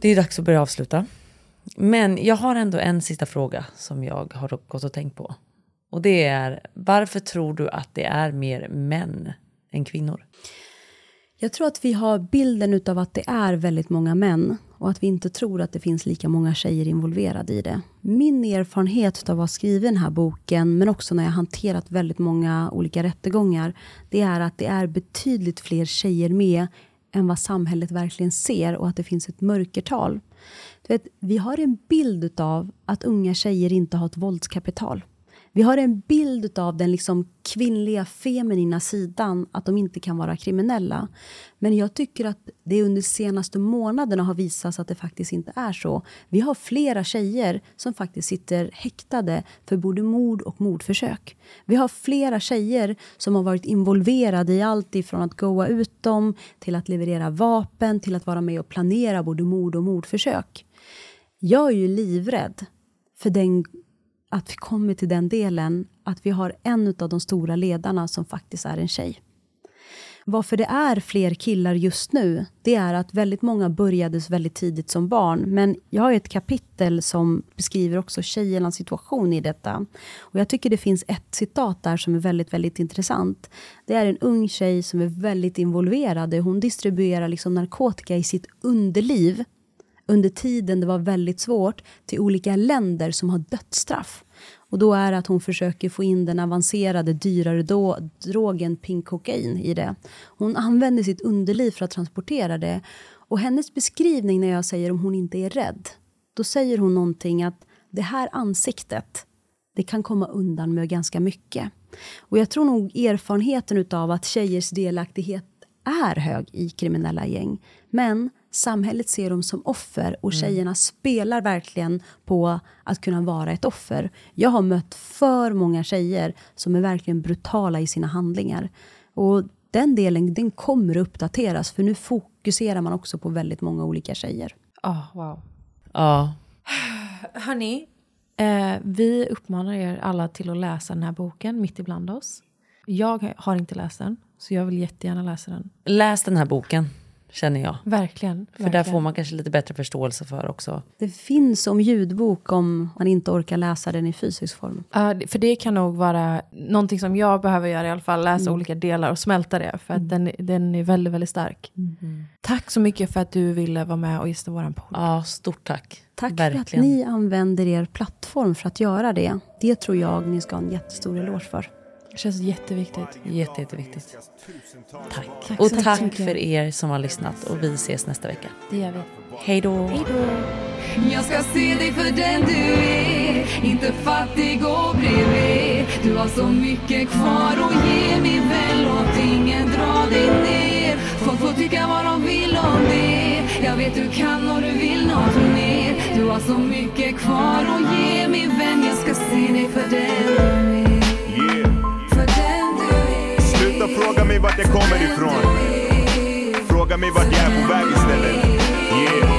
Det är dags att börja avsluta. Men jag har ändå en sista fråga som jag har gått och tänkt på. Och det är, varför tror du att det är mer män än kvinnor? Jag tror att vi har bilden utav att det är väldigt många män och att vi inte tror att det finns lika många tjejer involverade i det. Min erfarenhet av att ha skrivit den här boken, men också när jag hanterat väldigt många olika rättegångar, det är att det är betydligt fler tjejer med än vad samhället verkligen ser och att det finns ett mörkertal. Du vet, vi har en bild av att unga tjejer inte har ett våldskapital. Vi har en bild av den liksom kvinnliga feminina sidan, att de inte kan vara kriminella. Men jag tycker att det under de senaste månaderna har visats att det faktiskt inte är så. Vi har flera tjejer som faktiskt sitter häktade för både mord och mordförsök. Vi har flera tjejer som har varit involverade i allt ifrån att goa ut dem till att leverera vapen, till att vara med och planera både mord och mordförsök. Jag är ju livrädd för den att vi kommer till den delen att vi har en av de stora ledarna som faktiskt är en tjej. Varför det är fler killar just nu, det är att väldigt många började väldigt tidigt som barn. Men jag har ett kapitel som beskriver också tjejernas situation i detta. Och jag tycker det finns ett citat där som är väldigt, väldigt intressant. Det är en ung tjej som är väldigt involverad. Hon distribuerar liksom narkotika i sitt underliv under tiden det var väldigt svårt till olika länder som har dödsstraff. Och då är det att hon försöker få in den avancerade, dyrare då, drogen pink kokain i det. Hon använder sitt underliv för att transportera det. Och hennes beskrivning när jag säger om hon inte är rädd, då säger hon någonting att det här ansiktet, det kan komma undan med ganska mycket. Och jag tror nog erfarenheten utav att tjejers delaktighet är hög i kriminella gäng. Men samhället ser dem som offer och Mm. tjejerna spelar verkligen på att kunna vara ett offer. Jag har mött för många tjejer som är verkligen brutala i sina handlingar. Och den delen den kommer att uppdateras för nu fokuserar man också på väldigt många olika tjejer. Oh, wow. Ja. Hörni, eh, vi uppmanar er alla till att läsa den här boken, Mitt ibland oss. Jag har inte läst den, så jag vill jättegärna läsa den. Läs den här boken, känner jag. Verkligen. För där verkligen. får man kanske lite bättre förståelse för också. Det finns som ljudbok om man inte orkar läsa den i fysisk form. Ja, det- för det kan nog vara någonting som jag behöver göra i alla fall, läsa Mm. olika delar och smälta det, för att den, den är väldigt, väldigt stark. Tack så mycket för att du ville vara med och gästa våran podd. Ja, stort tack. Tack för Verkligen. att ni använder er plattform för att göra det. Det tror jag ni ska ha en jättestor eloge för. Det känns jätteviktigt. Jätte, jätteviktigt. Tack. Tack och tack mycket. för er som har lyssnat och vi ses nästa vecka. Det gör vi. Hej då. Jag ska se dig för den du är Inte fattig och bredvid Du har så mycket kvar att ge min vän Låt ingen dra dig ner Folk får tycka vad de vill om det Jag vet du kan och du vill något mer Du har så mycket kvar att ge min vän Jag ska se dig för den du är mig vart jag kommer ifrån. Fråga mig vart jag är på väg istället. Yeah.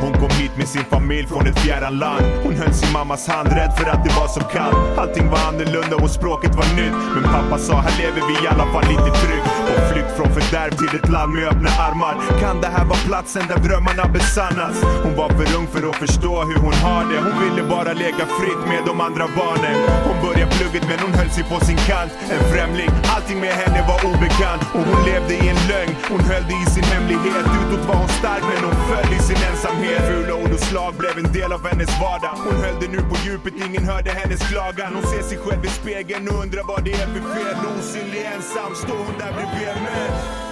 Hon kom hit med sin familj från ett fjärran land. Hon höll sin mammas hand, rädd för att det var så kallt. Allting var annorlunda och språket var nytt. Men pappa sa, här lever vi i alla fall lite tryggt. På flykt från fördärv till ett land med öppna armar. Kan det här vara platsen där drömmarna besannas? Hon var för ung för att förstå hur hon har det. Hon ville bara leka fritt med de andra barnen. Hon med plugget men hon höll sig på sin kant. En främling, allting med henne var obekant. Och hon levde i en lögn. Hon höll det i sin hemlighet. Utåt var hon stark men hon föll i sin ensamhet. Fula ord och slag blev en del av hennes vardag. Hon höll det nu på djupet, ingen hörde hennes klagan. Hon ser sig själv i spegeln och undrar vad det är för fel. Osynlig ensam står hon där bredvid mig.